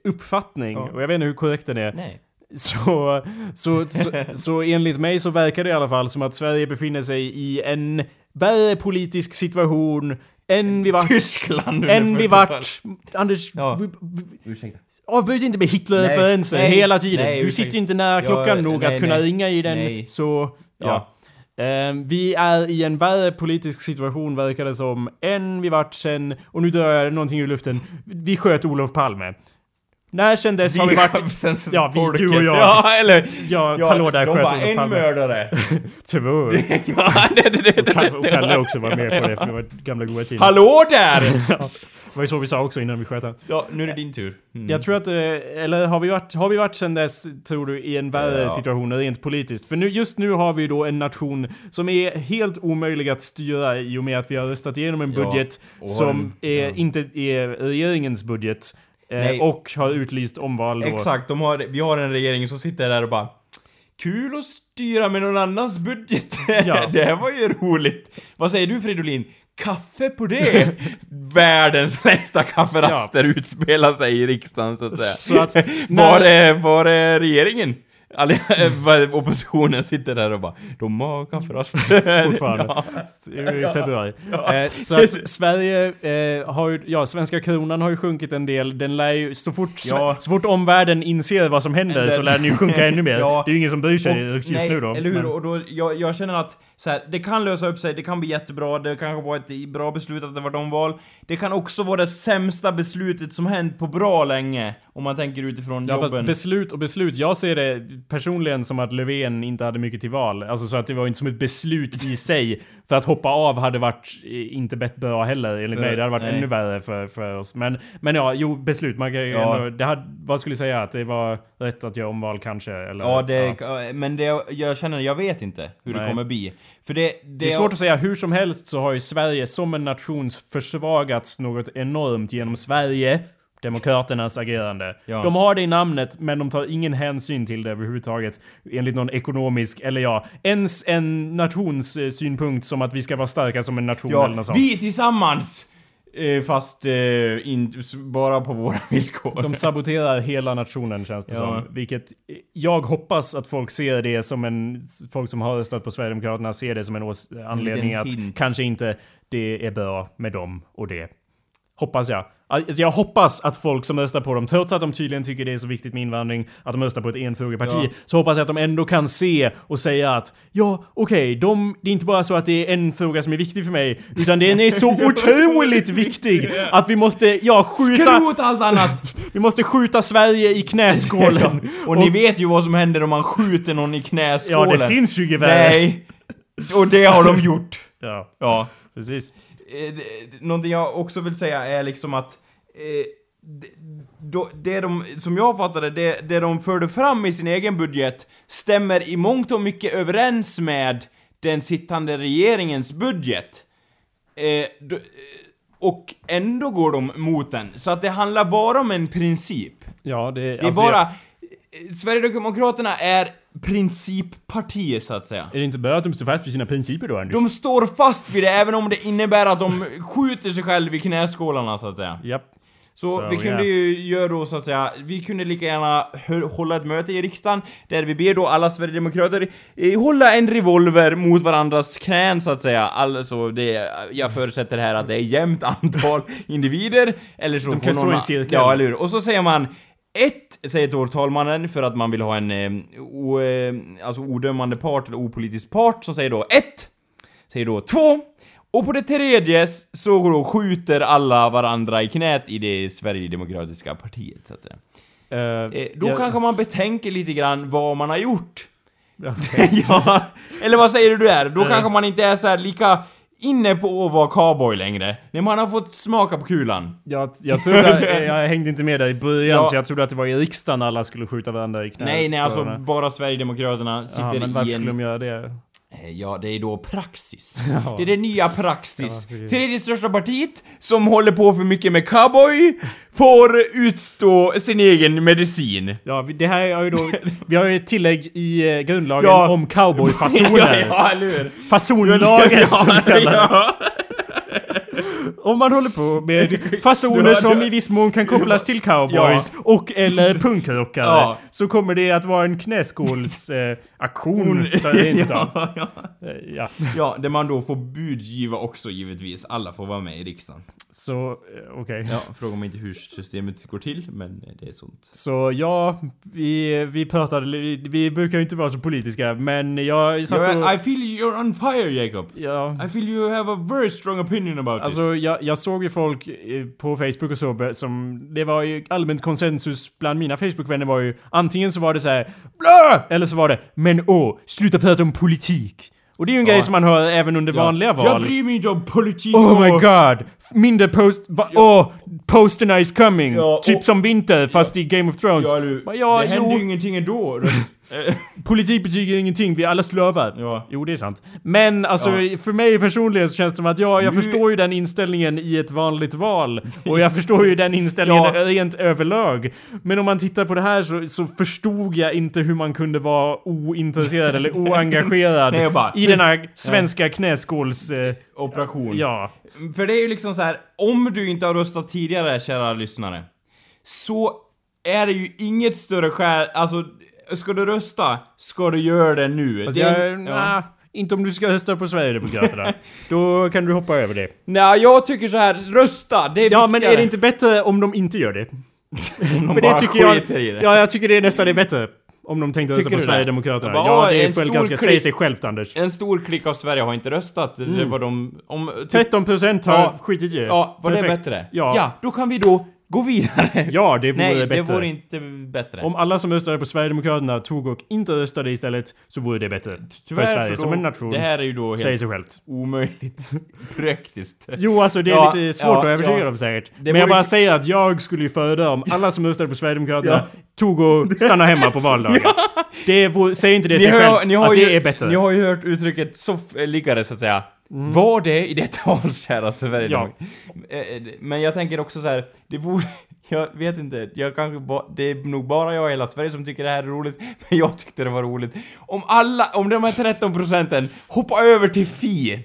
uppfattning, Ja. och jag vet inte hur korrekt den är, Nej. så, så, så, <laughs> så enligt mig så verkar det i alla fall som att Sverige befinner sig i en värre politisk situation än vi vart... Tyskland Än vi vart... Anders, Ja. vi- vi- Ursäkta. Avbryt inte med Hitler-referenser hela tiden. nej, du sitter inte nära Ja, klockan nog nej, att kunna nej. ringa i den, så... Ja. Ehm, vi är i en värre politisk situation verkar det som, än vi vart sen, och nu drar jag någonting ur luften, vi sköt Olof Palme. När sen dess har vi varit... Sen Ja, vi- du och jag. Ja, eller... Ja, Ja, de sköt var Olof en Palme. mördare. <laughs> Två. <laughs> ja, det, det, det, Och Kalle, och Kalle också var med på det, för det var gamla goda tider. Hallå där! <laughs> Ja, det var ju så vi sa också innan vi sköt han. Ja, nu är det din tur. Mm. Jag tror att, eh, eller har vi varit, har vi varit sen dess, tror du, i en värre Ja. situation rent politiskt? För nu, just nu har vi då en nation som är helt omöjlig att styra i och med att vi har röstat igenom en Ja, budget har som är, ja. inte är regeringens budget. Eh, Nej. och har utlyst omval då. Exakt, de har, vi har en regering som sitter där och bara Kul att styra med någon annans budget. <laughs> Ja. det här var ju roligt. Vad säger du Fridolin? Kaffe på det? <laughs> Världens längsta kafferaster utspelar sig i riksdagen så att säga. Så att, <laughs> Var när- är, var är regeringen? <laughs> Oppositionen sitter där och bara De har kafferast. <laughs> Fortfarande. ja. I februari. <laughs> Ja. Eh, så att Sverige eh, har ju, ja, svenska kronan har ju sjunkit en del. Den lär ju, så fort, Ja. så fort omvärlden inser vad som händer så lär den ju sjunka ännu mer. Det är ju ingen som bryr sig Och- just nej, nu då. Eller hur? Men- Och då, jag, jag känner att så här, det kan lösa upp sig, det kan bli jättebra, det kan vara ett bra beslut att det var omval. Det kan också vara det sämsta beslutet som hänt på bra länge, om man tänker utifrån Ja fast jobben. beslut och beslut, jag ser det personligen som att Löfven inte hade mycket till val. Alltså så att det var inte som ett beslut i <laughs> sig. För att hoppa av hade varit eh, inte bett bra heller enligt mig. Det hade varit nej. ännu värre för, för oss. Men, men ja, jo beslut. Man kan Ja. ändå, det hade, vad skulle jag säga? Att det var rätt att göra omval kanske? Eller, Ja, det, men det, jag känner, jag vet inte hur det Nej. kommer bli. För det... Det, Det är svårt att säga. Hur som helst så har ju Sverige som en nation försvagats något enormt genom Sverige. Demokraternas agerande. Ja. De har det i namnet, men de tar ingen hänsyn till det överhuvudtaget. Enligt någon ekonomisk, eller ja, ens en nations synpunkt som att vi ska vara starka som en nation eller Ja, något sånt. vi tillsammans! Eh, fast eh, in, bara på våra <laughs> villkor. De saboterar hela nationen känns det Ja. som. Vilket jag hoppas att folk ser det som en... Folk som har röstat på Sverigedemokraterna ser det som en anledning att hint. kanske inte det är bra med dem och det. Hoppas jag. Alltså jag hoppas att folk som röstar på dem, trots att de tydligen tycker det är så viktigt med invandring, att de röstar på ett enfrågeparti, Ja. så hoppas jag att de ändå kan se och säga att ja, okej, de, det är inte bara så att det är en fråga som är viktig för mig, utan den är så <laughs> otroligt viktig att vi måste, ja, skjuta... Skrot allt annat! <laughs> Vi måste skjuta Sverige i knäskålen. <laughs> Och ni vet ju vad som händer om man skjuter någon i Ja, knäskålen. det finns ju gevär. Nej! Och det har de gjort. Ja, Ja. precis. Eh, Någonting jag också vill säga är liksom att eh, det, det de, som jag fattade det, det de förde fram i sin egen budget stämmer i mångt och mycket överens med den sittande regeringens budget. Eh, och ändå går de mot den. Så att det handlar bara om en princip. Ja, det, Det är alltså, bara... eh, Sverigedemokraterna är princippartiet så att säga. Är det inte bra att de står fast vid sina principer då, Anders? De står fast vid det även om det innebär att de skjuter sig själv i knäskålarna så att säga. Japp. Så Så, vi kunde ja. ju göra då så att säga, vi kunde lika gärna hålla ett möte i riksdagen där vi ber då alla Sverigedemokrater eh, hålla en revolver mot varandras knän så att säga. Alltså det, jag förutsätter här att det är jämnt antal <laughs> individer, eller så De får kan stå i en cirkel. Ja, eller hur? Och så säger man ett, säger talmannen för att man vill ha en eh, o, eh, alltså odömande part eller opolitisk part som säger då ett, säger då två, och på det tredje så då skjuter alla varandra i knät i det Sverigedemokratiska partiet så att säga. Eh, Eh, då jag- kanske man betänker lite grann vad man har gjort. Ja. <laughs> ja, eller vad säger du där? Då Eh. kanske man inte är så här lika inne på att vara cowboy längre. När man har fått smaka på kulan. Jag, jag trodde, att- <laughs> jag hängde inte med där i början, Ja. så jag trodde att det var i riksdagen alla skulle skjuta varandra i knät. nej, nej, alltså bara Sverigedemokraterna sitter men i varför en... skulle de göra det? Eh, Ja, det är då praxis. <laughs> Ja. Det är det nya praxis. Ja. Tredje största partiet, som håller på för mycket med cowboy, får utstå sin egen medicin. Ja, det här är ju då... Vi har ju ett tillägg i eh, grundlagen Ja. om cowboyfasoner. <laughs> ja, eller hur? Fasonlagen som vi kallar ja. Om man håller på med <laughs> fasoner som i viss mån kan kopplas till cowboys och eller punkrockare Ja. så kommer det att vara en knäskålsaktion. <laughs> Eh, ja. ja, ja. ja. ja, där man då får budgiva också givetvis. Alla får vara med i riksdagen. Så, eh, okej. Ja, fråga mig inte hur systemet går till, men det är sånt. Så ja, vi, vi pratade, vi, vi brukar ju inte vara så politiska men jag satt och... I feel you're on fire, Jacob. Ja, I feel you have a very strong opinion about this. Alltså jag, jag såg ju folk eh, på Facebook och så som... Det var ju allmänt konsensus bland mina Facebook-vänner var ju antingen så var det så här Blö! Eller så var det Men åh, sluta prata om politik. Och det är ju en Ja. grej som man hör även under Ja. vanliga val. Jag bryr mig inte om politik Oh my god! Mindre post... Va, Åh! posterna is coming! Ja, typ och- som vinter fast i Game of Thrones. Ja, du, ja, det händer jo. ju ingenting ändå. <laughs> Politik betyder ingenting, vi är alla slavar. Ja. Jo, det är sant. Men alltså, Ja. för mig personligen så känns det som att jag, jag Nu- förstår ju den inställningen i ett vanligt val. Och jag förstår ju den inställningen Ja. rent överlag. Men om man tittar på det här så, så förstod jag inte hur man kunde vara ointresserad eller <laughs> oengagerad Nej, bara- i den här svenska knäskåls... Eh, Operation. ja. För det är ju liksom så här, om du inte har röstat tidigare, kära lyssnare, så är det ju inget större skäl, alltså, ska du rösta, ska du göra det nu. Fast Det är- jag, nah, inte om du ska rösta på Sverigedemokraterna. <laughs> Då kan du hoppa över det. Nej, jag tycker så här, rösta, det är Ja, men viktigare. är det inte bättre om de inte gör det? <laughs> De För bara det tycker jag... skiter i det. Ja, jag tycker det nästan är bättre. Om de tänkte rösta Tycker på du det? Sverigedemokraterna. Bara, ja, "Åh, det är väl stor ganska... klick." Säger sig självt, Anders. En stor klick av Sverige har inte röstat. Det Mm. var de... Om, typ, 13% har Ja. skitit i det. ja, var det Perfekt. bättre? Ja. ja, då kan vi då Gå vidare! Ja, det vore Nej, bättre. det vore inte bättre. Om alla som röstade på Sverigedemokraterna tog och inte röstade istället så vore det bättre. Tyvärr för Sverige så som då- en nation. Det här är ju då Säger helt sig självt. omöjligt <laughs> praktiskt. Jo, alltså det är Ja, lite svårt ja, att övertyga ja. dem säkert. Det Men jag bara säger att jag skulle ju föredra om alla som röstade på Sverigedemokraterna tog och <laughs> stannade hemma på valdagen. Det vore, säger inte det sig har, självt ni har att ju, det är bättre. Ni har ju hört uttrycket soffliggare så att säga. Var det i detta <laughs> val, kära Sverigedemokrater? Eh, eh, Men jag tänker också så här, det vore... <laughs> Jag vet inte, jag kanske ba, det är nog bara jag i hela Sverige som tycker det här är roligt, <laughs> men jag tyckte det var roligt. Om alla, om de här 13 procenten hoppar över till Fi,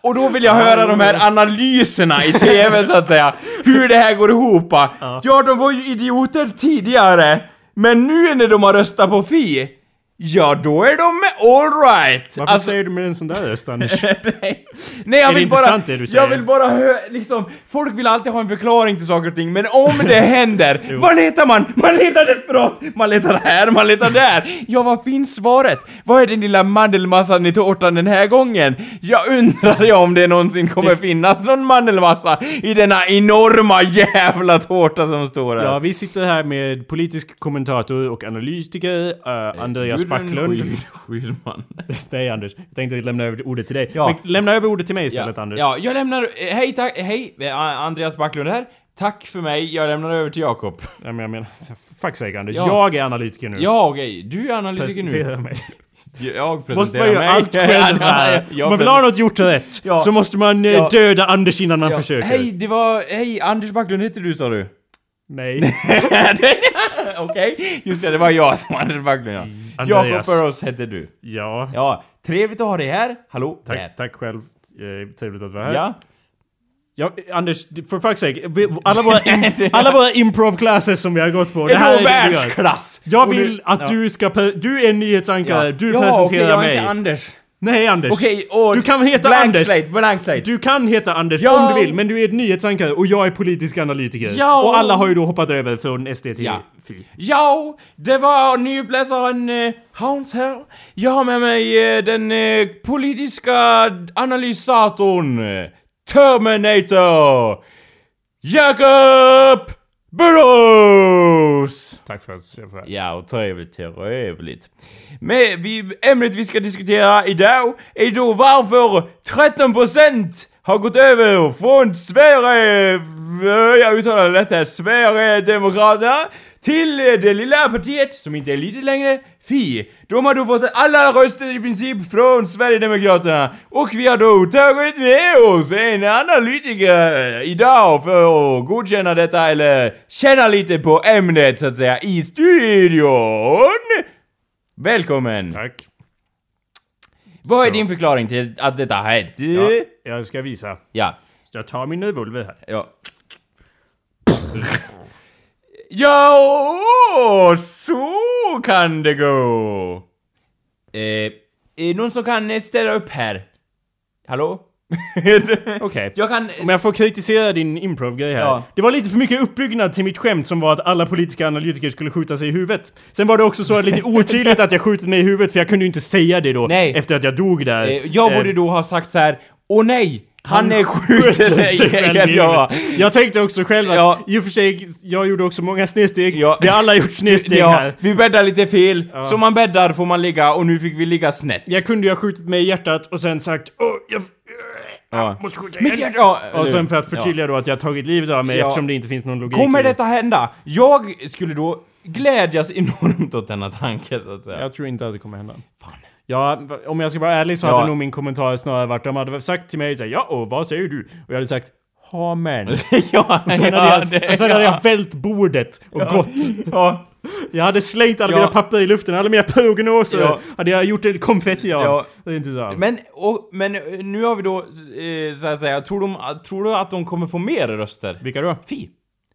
och då vill jag höra de här analyserna i TV så att säga, hur det här går ihop. Ja, de var ju idioter tidigare, men nu när de har röstat på Fi, ja då är de alright! Varför säger du med en sån där röst Anders? <laughs> Nej, Nej jag Är det vill bara... det du säger? Jag vill bara hö, liksom... Folk vill alltid ha en förklaring till saker och ting, men om det <laughs> händer, vad letar man? Man letar desperat! Man letar här, man letar där! Ja, vad finns svaret? Vad är den lilla mandelmassan i tårtan den här gången? Jag undrar jag om det någonsin kommer finnas någon mandelmassa i denna enorma jävla tårta som står här. Ja, vi sitter här med politisk kommentator och analytiker, uh, Andreas Backlund. Skydman. Nej <laughs> Anders, jag tänkte lämna över ordet till dig. Ja. Men lämna över ordet till mig Ja, istället Anders. ja, jag lämnar... Hej, tack, hej! eh, Andreas Backlund här. Tack för mig, jag lämnar över till Jakob. Ja, men jag menar, <laughs> fuck sake Anders. Ja. Jag är analytiker nu. Ja, okej. Du är analytiker nu. Presentera mig. <laughs> Jag presenterar Måste man göra mig. allt själv Ja, här. Om man vill ha något gjort rätt Ja. så måste man eh, Ja. döda Anders innan man Ja. försöker. Hej, det var... Hej, Anders Backlund heter du sa du? Nej. Okej, just det, det var jag som Anders Backlund ja. Andreas. Burrows hette du. Ja. Ja, trevligt att ha dig här. Hallå? Där. Tack, tack själv. Eh, trevligt att vara här. Ja. Ja, Anders, for fuck's sake. vi- Alla våra, <laughs> im- alla våra improv classes som vi har gått på. Är det här är det världsklass! Jag vill att ja. du ska... Du är nyhetsankare, du ja, presenterar okej, jag är mig. inte Anders. Nej Anders. Okej, och... Du kan heta blank Anders. Slate, blank slate. Du kan heta Anders Ja. om du vill, men du är nyhetsankare och jag är politisk analytiker. Ja. Och alla har ju då hoppat över från SD till Ja. Fi. Ja, det var nyuppläsaren eh, Hans här. Jag har med mig eh, den eh, politiska analysatorn Terminator Jacob Burrows! Tack för att jag får Ja, och trevligt, trevligt. Men vi, ämnet vi ska diskutera idag är då varför 13% har gått över från Sverige, jag uttalar det här, Sverigedemokraterna till eh, det lilla partiet som inte är lite längre, Fi. De har då fått alla röster i princip från Sverigedemokraterna och vi har då tagit med oss en analytiker idag för att godkänna detta eller känna lite på ämnet så att säga i studion. Välkommen! Tack. Vad är Så. din förklaring till att detta har hänt? Ja, jag ska visa. Ja. Jag tar min revolver här. Ja. Ja, så kan det gå! Eh, är någon som kan eh, ställa upp här? Hallå? <laughs> Okej. Jag kan... Om jag får kritisera din improv-grej här. Ja. Det var lite för mycket uppbyggnad till mitt skämt som var att alla politiska analytiker skulle skjuta sig i huvudet. Sen var det också så lite <laughs> otydligt att jag skjutit mig i huvudet för jag kunde ju inte säga det då Nej. efter att jag dog där. Eh, jag borde Eh, då ha sagt så här. Åh nej! Han, sig <laughs> själv i ja. Jag tänkte också själv att, Ja. i och för sig, jag gjorde också många snedsteg. Ja. Vi har alla gjort snedsteg ja, här. vi bäddar lite fel. Som man bäddar får man ligga och nu fick vi ligga snett. Jag kunde ju ha skjutit mig i hjärtat och sen sagt Åh, jag... Ja. måste skjuta igen. ja, ja, Och sen för att ja. förtydliga då att jag tagit livet av mig Ja. eftersom det inte finns någon logik Kommer detta hända? Jag skulle då glädjas enormt åt denna tanke så att säga. Jag tror inte att det kommer hända. Ja, om jag ska vara ärlig så Ja. hade nog min kommentar snarare varit de hade sagt till mig såhär ja och vad säger du? Och jag hade sagt ha men. <laughs> ja, Och sen, ja, hade, jag, det- och sen hade ja. jag vält bordet och gått. Ja, Jag hade slängt alla Ja. mina papper i luften, alla mina prognoser Ja. hade jag gjort en konfetti av. Ja. Det är inte så. Men, och, men eh, nu har vi då, eh, så att säga, tror, de, tror du att de kommer få mer röster? Vilka då? Fi.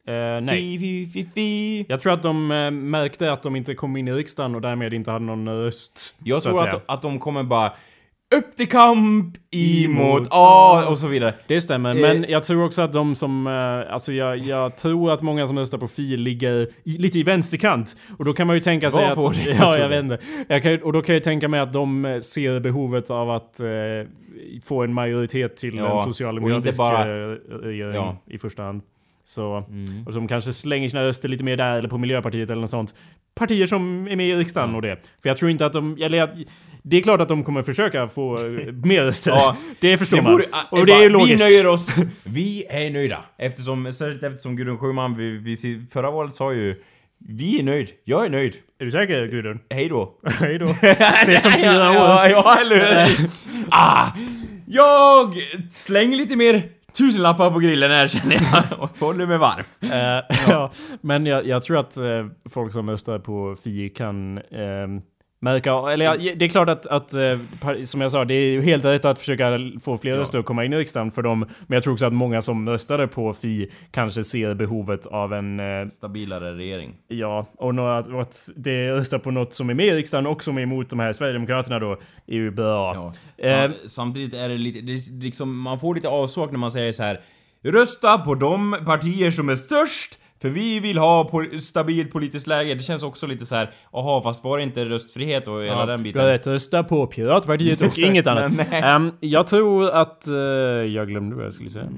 Eh, nej. Fi, fi, fi. Jag tror att de eh, märkte att de inte kom in i riksdagen och därmed inte hade någon röst. Jag tror att att, att de kommer bara upp till kamp, emot. A och så vidare. Det stämmer, Eh. men jag tror också att de som... eh, Alltså jag, jag tror att många som röstar på Fi ligger i, lite i vänsterkant. Och då kan man ju tänka sig Vad att... det <laughs> Ja, jag vet inte. Jag kan, och då kan jag ju tänka mig att de eh, ser behovet av att eh, få en majoritet till Ja, en socialdemokratisk eh, regering Ja. i första hand. Så, Mm. och som kanske slänger sina röster lite mer där eller på Miljöpartiet eller något sånt. Partier som är med i riksdagen och det. För jag tror inte att de, eller jag, det är klart att de kommer försöka få <laughs> mer röster. Ja, det förstår Det man. borde, ah, och det är ju bara, logiskt. Vi nöjer oss. <laughs> Vi är nöjda. Eftersom, särskilt eftersom Gudrun vid, vid sitt förra valet sa ju Vi är nöjd. Jag är nöjd. Är du säker Gudrun? Hej då. <laughs> Hej då. Ses om fyra Ja, år. ja, eller hur? ah, Jag slänger lite mer tusenlappar på grillen här känner jag. <laughs> Och håller mig varm. Eh, <laughs> ja. Men jag, jag tror att eh, folk som röstar på Fi kan eh, märka, eller ja, det är klart att, att eh, som jag sa, det är helt rätt att försöka få fler röster att komma in i riksdagen för dem. Men jag tror också att många som röstade på Fi kanske ser behovet av en, eh, Stabilare regering. ja, och nå- att, det röstar på något som är med i riksdagen och som är emot de här Sverigedemokraterna då, är ju bra. Ja. Eh, Sam, samtidigt är det lite, det liksom, man får lite avsmak när man säger så här. Rösta på de partier som är störst, för vi vill ha po stabilt politiskt läge. Det känns också lite så här. aha fast var det inte röstfrihet och hela Ja, den biten? rätt, rösta på Piratpartiet och <laughs> inget annat. Ehm, jag tror att... eh, jag glömde vad jag skulle säga.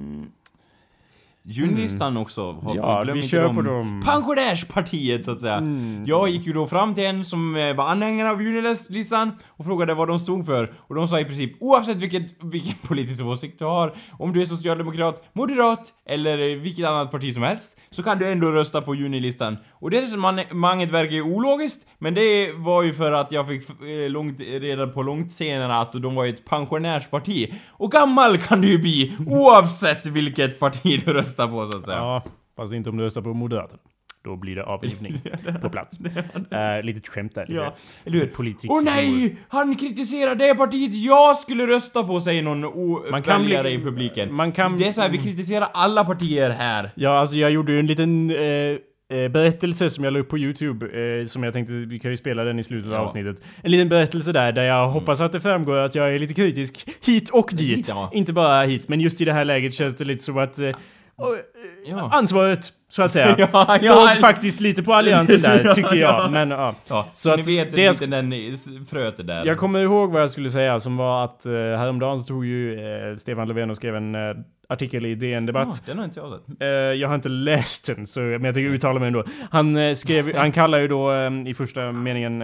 Junlistan också. Har, Ja, glöm vi inte kör dem. på dem. Pensionärspartiet så att säga. Jag gick ju då fram till en som eh, var anhängare av Junilistan och frågade vad de stod för. Och de sa i princip oavsett vilket, vilken <laughs> politisk åsikt du har, om du är socialdemokrat, moderat eller vilket annat parti som helst, så kan du ändå rösta på Junilistan. Och det resonemanget verkar ju ologiskt, men det var ju för att jag fick eh, långt, reda på långt senare att de var ju ett pensionärsparti. Och gammal kan du ju bli oavsett vilket parti du röstar på så att säga. Ja, fast inte om du röstar på Moderaterna. Då blir det avlivning <laughs> på plats. Uh, lite skämt där. Lite. Ja, eller hur? Politik. Åh nej! Han kritiserar det partiet jag skulle rösta på, säger någon o- Man kan väljare bli- i publiken. man kan- Det är så här, vi kritiserar alla partier här. Ja, alltså jag gjorde ju en liten eh, eh, berättelse som jag la upp på YouTube. Eh, som jag tänkte, vi kan ju spela den i slutet av Ja. avsnittet. En liten berättelse där, där jag hoppas att det framgår att jag är lite kritisk hit och dit. Hit, ja. Inte bara hit, men just i det här läget känns det lite som att... Eh, och, eh, Ja. Ansvaret, så att säga. <laughs> Ja, Låg faktiskt lite på alliansen där, <laughs> Ja, tycker ja. jag. Men ja. Ja, Så så, att ni vet det lite sk- den i- fröet är där. Jag kommer ihåg vad jag skulle säga som var att eh, häromdagen så tog ju eh, Stefan Löfven och skrev en eh, artikel i DN Debatt. Ja, den har inte jag sett. Eh, jag har inte läst den, så, men jag tänker uttala mig ändå. Han, eh, skrev, <laughs> han kallar ju då eh, i första meningen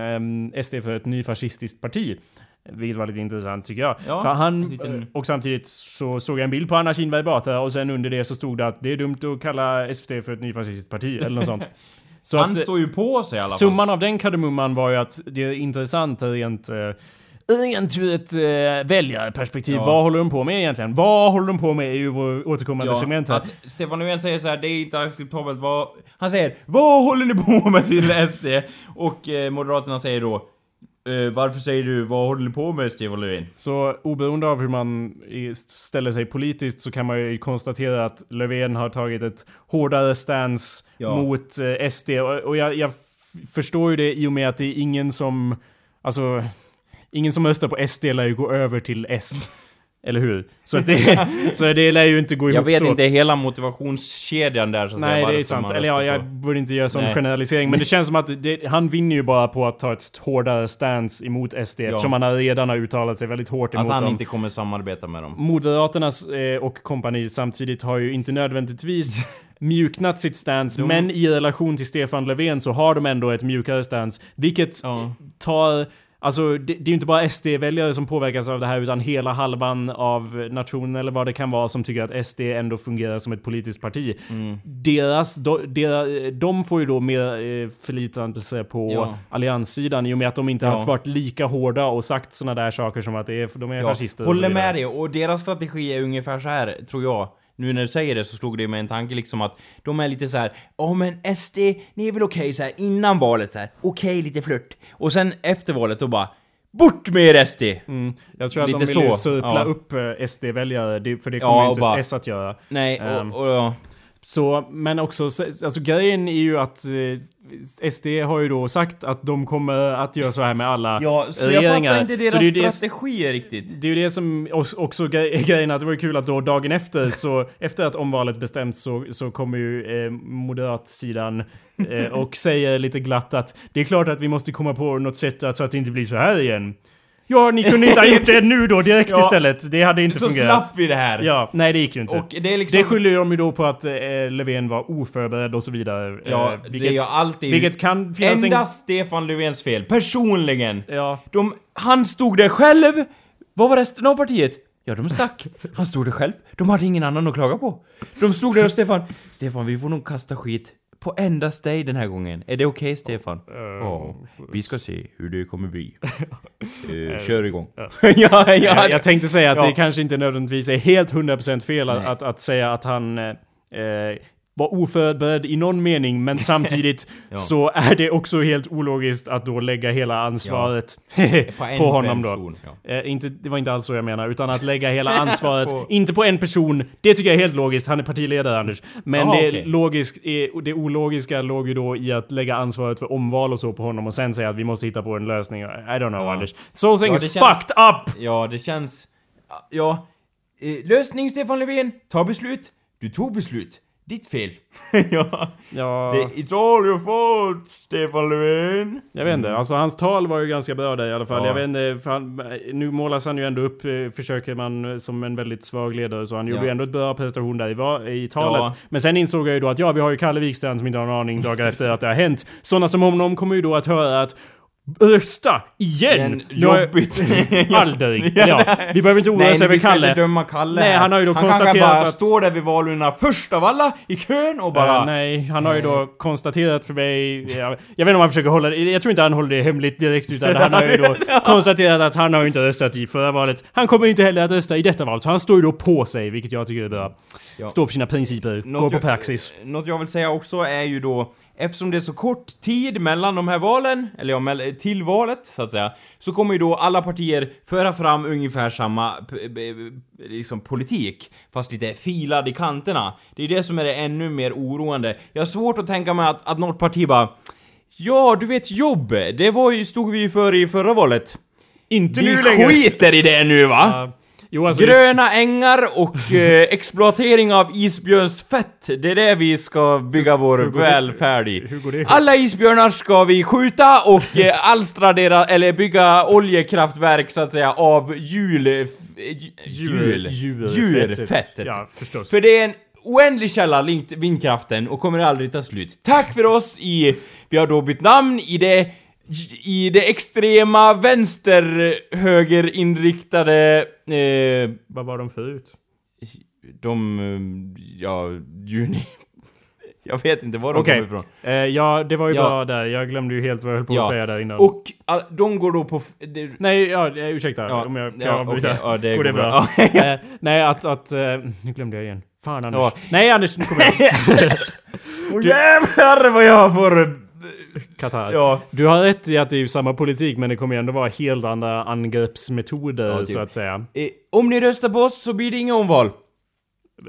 eh, SD för ett nyfascistiskt parti. Vilket var lite intressant tycker jag. Ja, han, en liten- Och samtidigt så såg jag en bild på Anna Kinberg Batra och sen under det så stod det att det är dumt att kalla SD för ett nyfascistiskt parti eller något sånt. <laughs> Så Han att, eh, står ju på sig i alla fall. Summan av den kardemumman var ju att det är intressant rent... Uh, rent ur ett uh, väljarperspektiv. Ja. Vad håller de på med egentligen? Vad håller de på med är ju vår återkommande Ja, segment här. att Stefan Löfven säger så här, det är inte acceptabelt vad... Han säger Vad håller ni på med till SD? Och eh, Moderaterna säger då eh, Varför säger du vad håller ni på med Stefan Löfven? Så oberoende av hur man ställer sig politiskt så kan man ju konstatera att Löfven har tagit ett hårdare stance Ja. mot eh, SD. Och, och jag, jag förstår ju det i och med att det är ingen som... Alltså... Ingen som röstar på SD lär ju gå över till S. Eller hur? Så, <laughs> det, så det lär ju inte gå ihop Jag vet så. inte hela motivationskedjan där så att säga, Nej, det är sant. Eller ja, jag borde inte göra sån Nej. generalisering. Men det <laughs> känns som att det, han vinner ju bara på att ta ett hårdare stance emot SD. Eftersom han har redan har uttalat sig väldigt hårt emot Att han dem. inte kommer samarbeta med dem. Moderaternas eh, och kompani samtidigt har ju inte nödvändigtvis <laughs> mjuknat sitt stance, De- men i relation till Stefan Löfven så har de ändå ett mjukare stance. Vilket Ja. tar... Alltså, det, det är ju inte bara SD-väljare som påverkas av det här, utan hela halvan av nationen, eller vad det kan vara, som tycker att SD ändå fungerar som ett politiskt parti. Mm. Deras, de, deras, de får ju då mer eh, förlitelse på Ja. allianssidan i och med att de inte Ja. har varit lika hårda och sagt såna där saker som att det är, de är Ja, fascister. håller med dig, och deras strategi är ungefär så här, tror jag. Nu när du säger det så slog det mig en tanke liksom att de är lite så här, ja men SD, ni är väl okej så här innan valet så här, okej lite flört. Och sen efter valet då bara, bort med er SD! Mm. Jag tror att Lite de vill så, surpla ja. upp eh, SD-väljare, för det Ja, kommer och inte bara- S att göra. Nej, Ehm. och, och ja. Så, men också, så- alltså grejen är ju att eh, SD har ju då sagt att de kommer att göra så här med alla Ja, så jag regeringar. fattar inte deras så det är ju det, strategier riktigt. det är ju det som också- är <laughs> grejen att det var ju kul att då dagen efter så <laughs> efter att omvalet bestämts så, så kommer ju eh, moderatsidan eh, och säger lite glatt att det är klart att vi måste komma på något sätt att, så att det inte blir så här igen. Ja, ni kunde inte ha gjort det <laughs> nu då direkt Ja. istället. Det hade inte Så fungerat. slapp vi det här. Ja, nej det gick ju inte. Och det är liksom... Det skyller de ju då på att eh, Löfven var oförberedd och så vidare. Ja, eh, det är alltid... vilket kan finnas Endast Stefan Löfvens fel. Personligen. en... Ja, De, han stod där själv. Vad var resten av partiet? Ja, de stack. Han stod där själv. De hade ingen annan att klaga på. De stod där och Stefan, Stefan vi får nog kasta skit på endast dig den här gången. Är det okej Stefan? Ja, vi ska se hur det kommer bli. <laughs> Eh, kör igång. ja, <laughs> ja, jag, jag tänkte säga att Ja. det kanske inte nödvändigtvis är helt 100% fel att, att, att säga att han eh, eh, var oförberedd i någon mening, men <laughs> samtidigt Ja. så är det också helt ologiskt att då lägga hela ansvaret <laughs> på, en honom då. person, ja. Eh, inte, det var inte alls så jag menar, utan att lägga hela <laughs> ansvaret, På- inte på en person. Det tycker jag är helt logiskt, han är partiledare Anders. Men Jaha, det, okej. logisk, eh, det ologiska låg ju då i att lägga ansvaret för omval och så på honom och sen säga att vi måste hitta på en lösning. I don't know Ja. Anders. So things känns- fucked up! Ja, det känns... Ja. Eh, lösning Stefan Löfven. Ta beslut. Du tog beslut. Ditt fel. <laughs> ja. Ja, Det, it's all your fault, Stefan Löfven. jag vet inte. Alltså hans tal var ju ganska bra där i alla fall. Ja. Jag vet inte, för han, nu målas han ju ändå upp, eh, försöker man, eh, som en väldigt svag ledare. Så han gjorde Ja. ju ändå ett bra prestation där i, i talet. Ja. Men sen insåg jag ju då att ja, vi har ju Kalle Wikstrand som inte har en aning dagar efter att det har hänt. Sådana som honom kommer ju då att höra att Rösta igen! Men jag- jobbigt. <laughs> Aldrig. Ja, vi behöver inte oroa Nej, oss över vi ska Kalle. inte döma Kalle Nej, han har ju då han konstaterat bara att- står där vid valurnorna först av alla i kön och bara... Eh, nej, han har ju då konstaterat för mig... Jag, jag vet inte om han försöker hålla det... Jag tror inte han håller det hemligt direkt utan han har ju då <laughs> konstaterat att han har ju inte röstat i förra valet. Han kommer inte heller att rösta i detta valet, så han står ju då på sig, vilket jag tycker är bra. Ja. Står för sina principer, Något går på jag- praxis. Något jag vill säga också är ju då, eftersom det är så kort tid mellan de här valen, eller ja, till valet så att säga, så kommer ju då alla partier föra fram ungefär samma liksom politik, fast lite filad i kanterna. Det är det som är det ännu mer oroande. Jag har svårt att tänka mig att, att något parti bara Ja, du vet jobb, det var ju, stod vi ju för i förra valet. Inte Vi nu längre! skiter i det nu va? Ja. Jo, alltså, Gröna ängar och <laughs> eh, exploatering av isbjörnsfett. Det är det vi ska bygga vår välfärd i. Alla isbjörnar ska vi skjuta och eh, alstra deras, eller bygga oljekraftverk så att säga av jul... f- Jul... djur, Djurfettet. Ja, förstås. För det är en oändlig källa, vindkraften, och kommer aldrig ta slut. Tack för oss i... Vi har då bytt namn i det... I det extrema vänster-högerinriktade... Eh, Vad var de förut? de... eh, Ja, juni... <laughs> Jag vet inte var de Okej. kommer ifrån. Eh, ja, det var ju Ja. bra där. Jag glömde ju helt vad jag höll på Ja. att säga där innan. Och all, de går då på... Det, Nej, ja, eh, ursäkta Ja, om jag kan ja, avbryta. okej, ja, det går det bra? bra. <laughs> Eh, nej, att... att eh, nu glömde jag igen. Fan Anders. Ja. Nej Anders, nu kommer jag. <laughs> Åh jävlar vad jag får... Katar. Ja. Du har rätt i att det är ju samma politik, men det kommer ju ändå vara helt andra angreppsmetoder, Ja, typ. så att säga. Eh, om ni röstar på oss så blir det inga omval.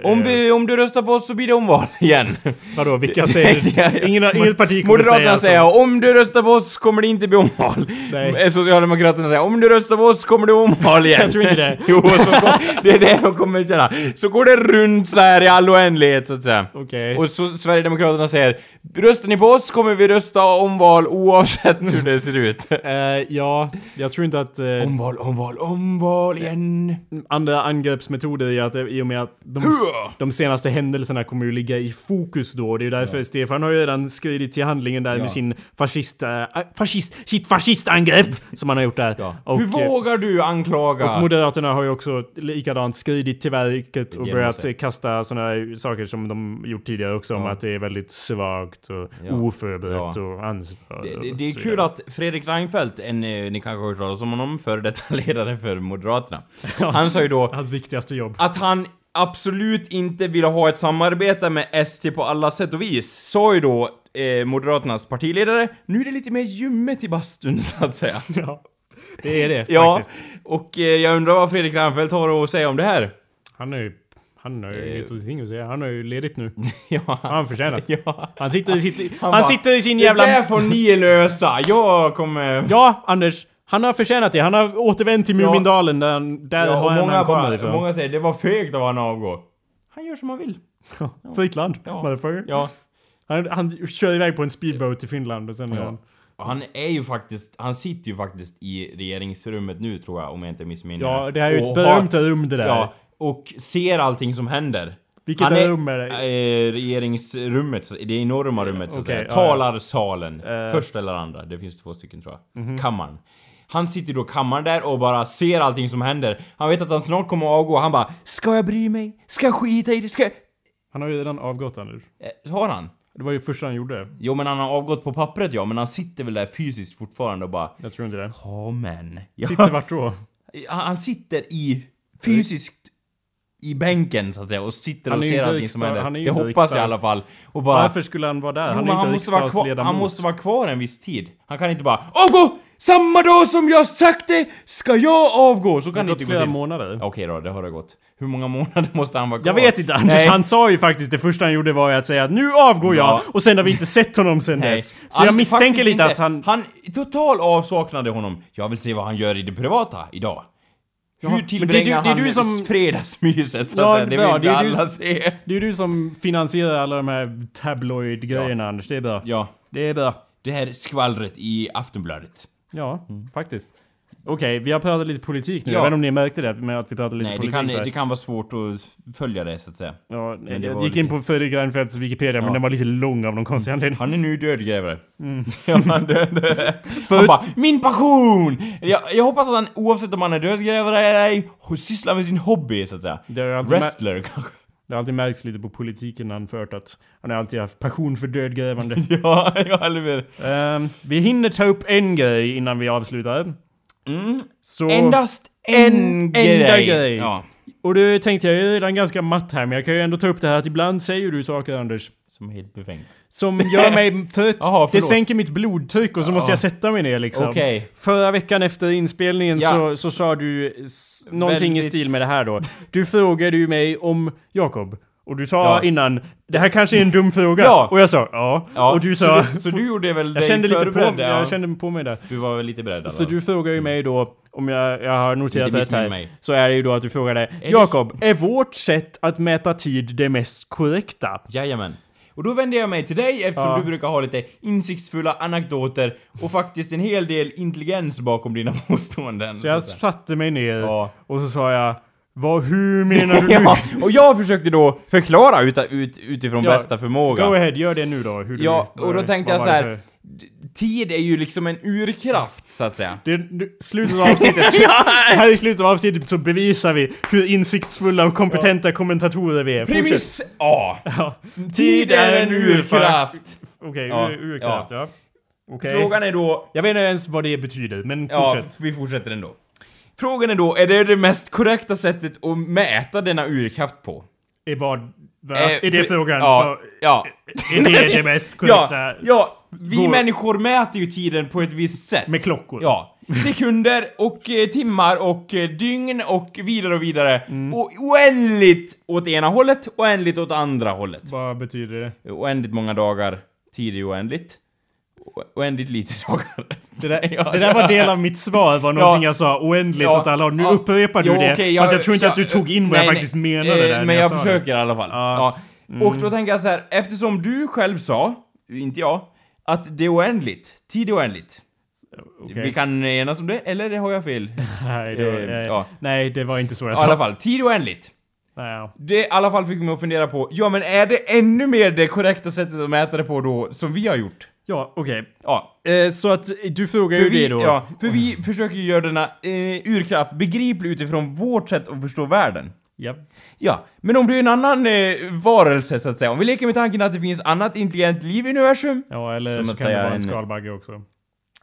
Om, vi, om du röstar på oss så blir det omval <laughs> igen. Vadå, vilka <laughs> säger... Ingen, inget parti kommer Moderaterna säga säger så. om du röstar på oss kommer det inte bli omval. Nej. <laughs> Eh, Socialdemokraterna säger om du röstar på oss kommer det omval igen. Jag tror inte det. jo, så det är det de kommer känna. Så går det runt så här i all oändlighet så att säga. Okej. Och så Sverigedemokraterna säger röstar ni på oss kommer vi rösta omval oavsett hur det ser ut. Eh, ja, jag tror inte att... eh, omval, omval, omval igen. andra angreppsmetoder i, att, i och med att de, de senaste händelserna kommer ju ligga i fokus då. Det är ju därför Stefan har ju redan skridit till handlingen där Ja. med sin fascist, äh, fascist... Sitt fascistangrepp! Som han har gjort där. Och, hur eh, vågar du anklaga? och Moderaterna har ju också likadant skridit till verket och börjat kasta sådana saker som de gjort tidigare också om Ja. att det är väldigt svagt och Ja. oförberett Ja. och ansvar. Det, det, det är kul att Fredrik Reinfeldt, en, eh, ni kanske har hört talas om honom, före detta <laughs> ledare för Moderaterna. Han sa ju då Hans viktigaste jobb. att han absolut inte ville ha ett samarbete med ST på alla sätt och vis, sa ju då eh, Moderaternas partiledare. Nu är det lite mer ljummet i bastun, <laughs> så att säga. Ja, det är det Ja, faktiskt. och eh, jag undrar vad Fredrik Reinfeldt har att säga om det här. Han är ju... Han har ju Eh. att säga. Han har ju ledigt nu. <laughs> Ja, han förtjänat. ja. Han sitter i sitt... Han, bara, sitter i sin Det jävla... där får ni lösa, jag kommer... Ja, Anders. Han har förtjänat det. Han har återvänt till Ja. Mumindalen där, han- där Ja, har han, många, han kommer ifrån. många säger det var fegt av han att avgå. Han gör som han vill. Fritt land. Ja. Motherfucker. Ja. Han, han kör iväg på en speedboat till Finland och sen Ja. han... Och han är ju faktiskt, han sitter ju faktiskt i regeringsrummet nu tror jag, om jag inte missminner Ja, det här är ju ett har- berömt rum det där. Ja, och ser allting som händer. Vilket han är, rum är det? Eh, regeringsrummet, det enorma rummet så att Okej, säga. ja, ja. Talarsalen. Mhm. Första eller andra, det finns två stycken tror jag. Kammaren. Han sitter då i kammaren där och bara ser allting som händer. Han vet att han snart kommer att avgå. Han bara Ska jag bry mig? Ska jag skita i det? Ska jag... Han har ju redan avgått Anders. Eh, Har han? Det var ju första han gjorde. Jo men han har avgått på pappret ja, men han sitter väl där fysiskt fortfarande och bara Jag tror inte det. Ja men... Ja. Sitter vart då? <laughs> Han han sitter i fysiskt i bänken så att säga och sitter Han och ser allting som händer. han är Det hoppas jag i alla fall. Och bara... Varför skulle han vara där? Jo, Han är inte måste vara kvar, han måste vara kvar en viss tid. Han kan inte bara Avgå! Samma dag som jag sagt det ska jag avgå! Så kan det inte gå flera till. månader. Okej då, det har det gått. Hur många månader <laughs> måste han vara kvar? Jag vet inte Anders, Nej. han sa ju faktiskt det första han gjorde var ju att säga att nu avgår jag Ja. och sen har vi inte sett honom sen Nej. dess. Så Han- jag misstänker faktiskt lite inte. att han... Han total avsaknade honom. Jag vill se vad han gör i det privata idag. Ja, Hur men det är tillbringar du- det är han som- <laughs> fredagsmyset så att Ja, säga? Det vill vi det är du alla se. Det är ju du som finansierar alla de här tabloid-grejerna Anders, det är bra. Ja, Det är bra. det här skvallret i Aftonbladet. Ja, faktiskt. Okej, vi har pratat lite politik nu. Ja. Jag vet inte om ni märkte det med att vi pratade lite Nej, det politik kan, där. det kan vara svårt att följa det så att säga. Ja, Men jag var gick in lite- på Fredrik Reinfeldts Wikipedia men Ja. den var lite lång av någon konstig anledning. Han är nu dödgrävare. Mm. <laughs> Ja, han död. <laughs> Han Förut- bara Min passion! Jag, jag hoppas att han oavsett om han är dödgrävare eller ej, sysslar med sin hobby så att säga. Wrestler kanske. Det har alltid märkts lite på politiken han fört att han har alltid haft passion för dödgrävande. <laughs> ja, ja, eller hur? Ehm, vi hinner ta upp en grej innan vi avslutar. Mm. Så... Endast en, En grej. enda grej. Ja. Och det tänkte jag är redan ganska matt här men jag kan ju ändå ta upp det här att ibland säger du saker Anders Som är helt befängd. Som gör mig trött. <laughs> Jaha, det förlåt. sänker mitt blodtryck och så måste Ja. jag sätta mig ner liksom. Okej. Förra veckan efter inspelningen Ja. så, så sa du s- någonting i Väldigt- stil med det här då. Du frågade ju mig om Jakob. Och du sa Ja. innan, det här kanske är en dum fråga. <laughs> Ja. Och jag sa ja. Ja, Och du sa... Så du, så du gjorde väl jag dig kände lite på, förberedd? ja. jag kände på mig där. Du var väl lite beredd Så du frågar ju mig då, om jag, jag har noterat Inte rätt här, mig. så är det ju då att du frågade Jakob, är vårt sätt att mäta tid det mest korrekta? Jajamän. Och då vänder jag mig till dig eftersom Ja. du brukar ha lite insiktsfulla anekdoter och faktiskt en hel del intelligens bakom dina <laughs> påståenden. Så jag satte mig ner Ja. och så sa jag Vad, hur menar du nu? <laughs> Ja, och jag försökte då förklara ut, ut, utifrån Ja, bästa förmåga. Go ahead, gör det nu då. Ja, och då tänkte jag så här. Tid är ju liksom en urkraft, så att säga. Det, det, slutet av avsnittet. <laughs> här i slutet av avsnittet så bevisar vi hur insiktsfulla och kompetenta kommentatorer vi är. Premiss A. Ja. Tid är en urkraft. Okej, Ja, ur, urkraft ja. Okej. Frågan är då... Jag vet inte ens vad det betyder, men Ja, fortsätt. vi fortsätter ändå. Frågan är då, är det det mest korrekta sättet att mäta denna urkraft på? Är vad... Va? Eh, är det frågan? Ja. ja. Är det det <laughs> mest korrekta? Ja, ja, vi Vår- människor mäter ju tiden på ett visst sätt. Med klockor? Ja. Sekunder och eh, timmar och eh, dygn och vidare och vidare. Mm. Och oändligt åt ena hållet, oändligt åt andra hållet. Vad betyder det? Oändligt många dagar, tid är oändligt. Oändligt lite dagar. <laughs> Det där, Ja, det där var del av mitt svar, var någonting jag sa oändligt Ja, åt alla håll. Nu ja, upprepar du det, okej, fast jag tror inte att du jag- tog in vad nej, jag nej, faktiskt menade eh, där Men jag, sa försöker det. i alla fall. Ja. Ja. Och då tänker jag så här, eftersom du själv sa, inte jag, att det är oändligt. Tid är oändligt. Okej. Vi kan enas om det, eller det har jag fel? <laughs> Nej, det, Eh, ja. nej, det var inte så jag I sa. alla fall, tid är oändligt. Nej, ja. Det i alla fall fick mig att fundera på, ja men är det ännu mer det korrekta sättet att mäta det på då, som vi har gjort? Ja, okej. Ja. Eh, så att du frågar För ju vi, det då. ja, för vi försöker ju göra denna eh, urkraft begriplig utifrån vårt sätt att förstå världen. Ja. Ja, men om du är en annan eh, varelse så att säga, om vi leker med tanken att det finns annat intelligent liv i universum. Ja, eller Som så att kan det säga vara en en- skalbagge också.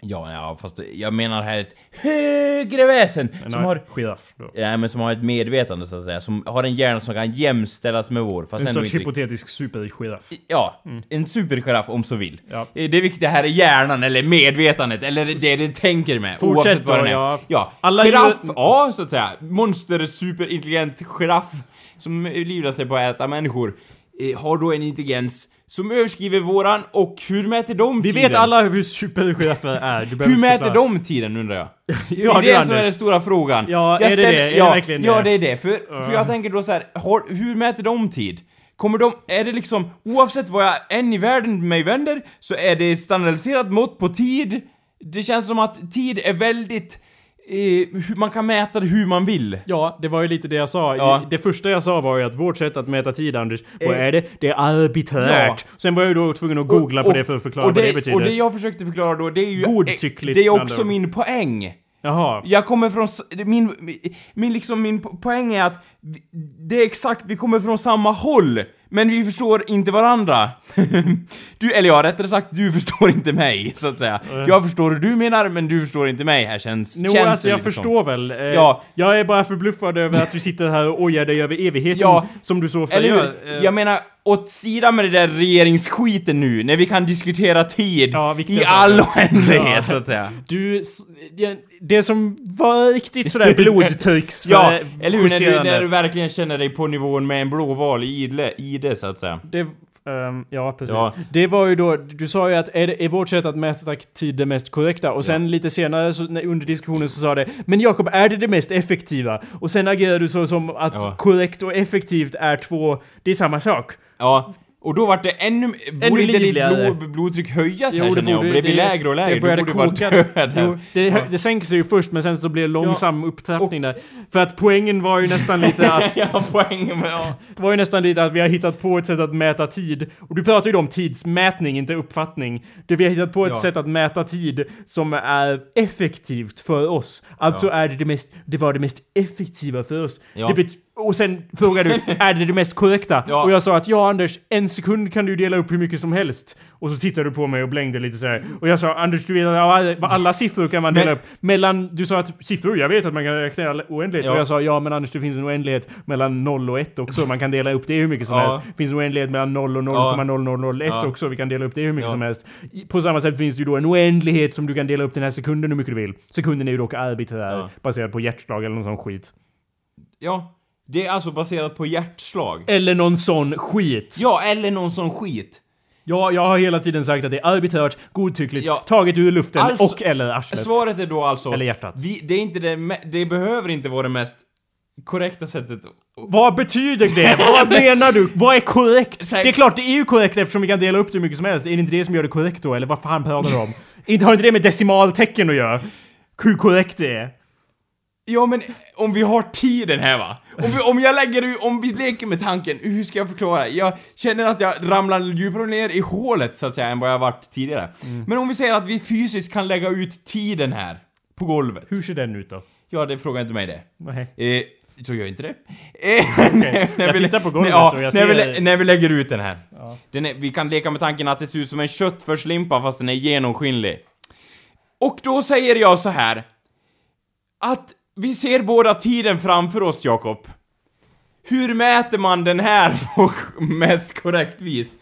Ja, ja, fast jag menar här ett högre väsen En som har... giraff då. Ja, men som har ett medvetande så att säga, som har en hjärna som kan jämställas med vår, fast En sorts inte hypotetisk supergiraff. Ja, en supergiraff om så vill. Ja. Eh, Det viktiga här är hjärnan, eller medvetandet, eller det det tänker med. Fortsätt oavsett vad då, den är. ja. ja. Alla giraff, djur- ja, så att säga. Monster, superintelligent giraff som livnär sig på att äta människor. eh, Har då en intelligens som överskriver våran, och hur mäter de Vi tiden? vet alla hur supergiraffer är. Du Hur mäter de tiden undrar jag? <laughs> Ja, det är du det som är den stora frågan. Ja, Jag är det det? Är det ja, verkligen Ja, det? det är det. För, för jag tänker då så här, har, hur mäter de tid? kommer de, är det liksom, oavsett vad jag än i världen mig vänder, så är det standardiserat mått på tid. Det känns som att tid är väldigt, man kan mäta det hur man vill. Ja, det var ju lite det jag sa. Ja. Det första jag sa var ju att vårt sätt att mäta tid, Anders, vad Eh, är det? Det är arbiträrt. Sen var jag ju då tvungen att googla på det för att förklara och vad det betyder. Och det jag försökte förklara då, det är ju... Godtyckligt, Det är också min poäng. Jaha. Jag kommer från, min, min, liksom, min po- poäng är att det är exakt, vi kommer från samma håll, men vi förstår inte varandra. <laughs> du, eller ja, rättare sagt, du förstår inte mig, så att säga. Jag förstår hur du menar, men du förstår inte mig här, känns, Jo, känns alltså det jag lite som. förstår väl. Eh, Ja. Jag är bara förbluffad över att du sitter här och ojar dig över evigheten, Ja. som du så ofta Eller gör. Eh, Jag menar, åt sidan med det där regeringsskiten nu, när vi kan diskutera tid Ja, i all oändlighet, så att säga. Du, ja, det som var riktigt sådär blodtrycks <laughs> Ja, eller hur? När du, när du verkligen känner dig på nivån med en blåval i idle, i det, så att säga. Det, ehm, ja, precis. Ja. Det var ju då, du sa ju att är, det, är vårt sätt att mäta tid det mest korrekta? Och sen lite senare så, under diskussionen så sa det Men Jakob, är det det mest effektiva? Och sen agerade du så som att Ja. korrekt och effektivt är två, det är samma sak. Ja, och då vart det ännu... Borde inte ditt livligare. blod, blodtryck höjas här känner jag? Blir det lägre och lägre? Det Du började borde vara koka. död här. Jo, det, det sänker sig ju först men sen så blir det långsam upptrappning där. För att poängen var ju nästan lite <laughs> att Ja, poängen med... Ja. Det var ju nästan lite att vi har hittat på ett sätt att mäta tid. Och du pratar ju då om tidsmätning, inte uppfattning. Det vi har hittat på ett Ja. sätt att mäta tid som är effektivt för oss. Alltså är det det mest, det var det mest effektiva för oss. Ja. Det bet- och sen frågar du, <laughs> är det det mest korrekta? Ja. Och jag sa att ja Anders, en sekund kan du dela upp hur mycket som helst. Och så tittade du på mig och blängde lite så här. Och jag sa Anders, du vet att alla, alla siffror kan man dela Men- upp. Mellan, du sa att siffror, jag vet att man kan räkna oändlighet. Ja. Och jag sa ja men Anders, det finns en oändlighet mellan 0 och 1 också. Man kan dela upp det hur mycket som Ja. helst. Det finns en oändlighet mellan 0 och 0,0001 Ja. också. Vi kan dela upp det hur mycket som helst. På samma sätt finns det ju då en oändlighet som du kan dela upp den här sekunden hur mycket du vill. Sekunden är ju dock arbiträr, baserad på hjärtslag eller någon sån skit. ja. Det är alltså baserat på hjärtslag. Eller någon sån skit. Ja, eller någon sån skit. Ja, jag har hela tiden sagt att det är arbiträrt, godtyckligt, Ja. taget ur luften Alltså, och eller arslet. Svaret är då alltså... Eller hjärtat. Vi, det är inte det, det behöver inte vara det mest korrekta sättet. Vad betyder det? Vad menar du? Vad är korrekt? Det är klart, det är ju korrekt eftersom vi kan dela upp det hur mycket som helst. Är det inte det som gör det korrekt då? Eller vad fan pratar du om? <laughs> inte har inte det med decimaltecken att göra? Hur korrekt det är? Ja men om vi har tiden här va? Om, vi, om jag lägger ut, om vi leker med tanken, hur ska jag förklara? Jag känner att jag ramlar djupare ner i hålet så att säga än vad jag varit tidigare. Men om vi säger att vi fysiskt kan lägga ut tiden här, på golvet. Hur ser den ut då? Ja, det frågar inte mig det. Nej. Eh, så gör jag inte det. Eh, <laughs> när, när Jag vi- tittar på golvet ja, och jag när vi, ser- lä- när vi lägger ut den här. Den är, vi kan leka med tanken att det ser ut som en köttfärslimpa fast den är genomskinlig. Och då säger jag så här. Att vi ser båda tiden framför oss, Jakob. Hur mäter man den här <laughs> på mest korrekt vis?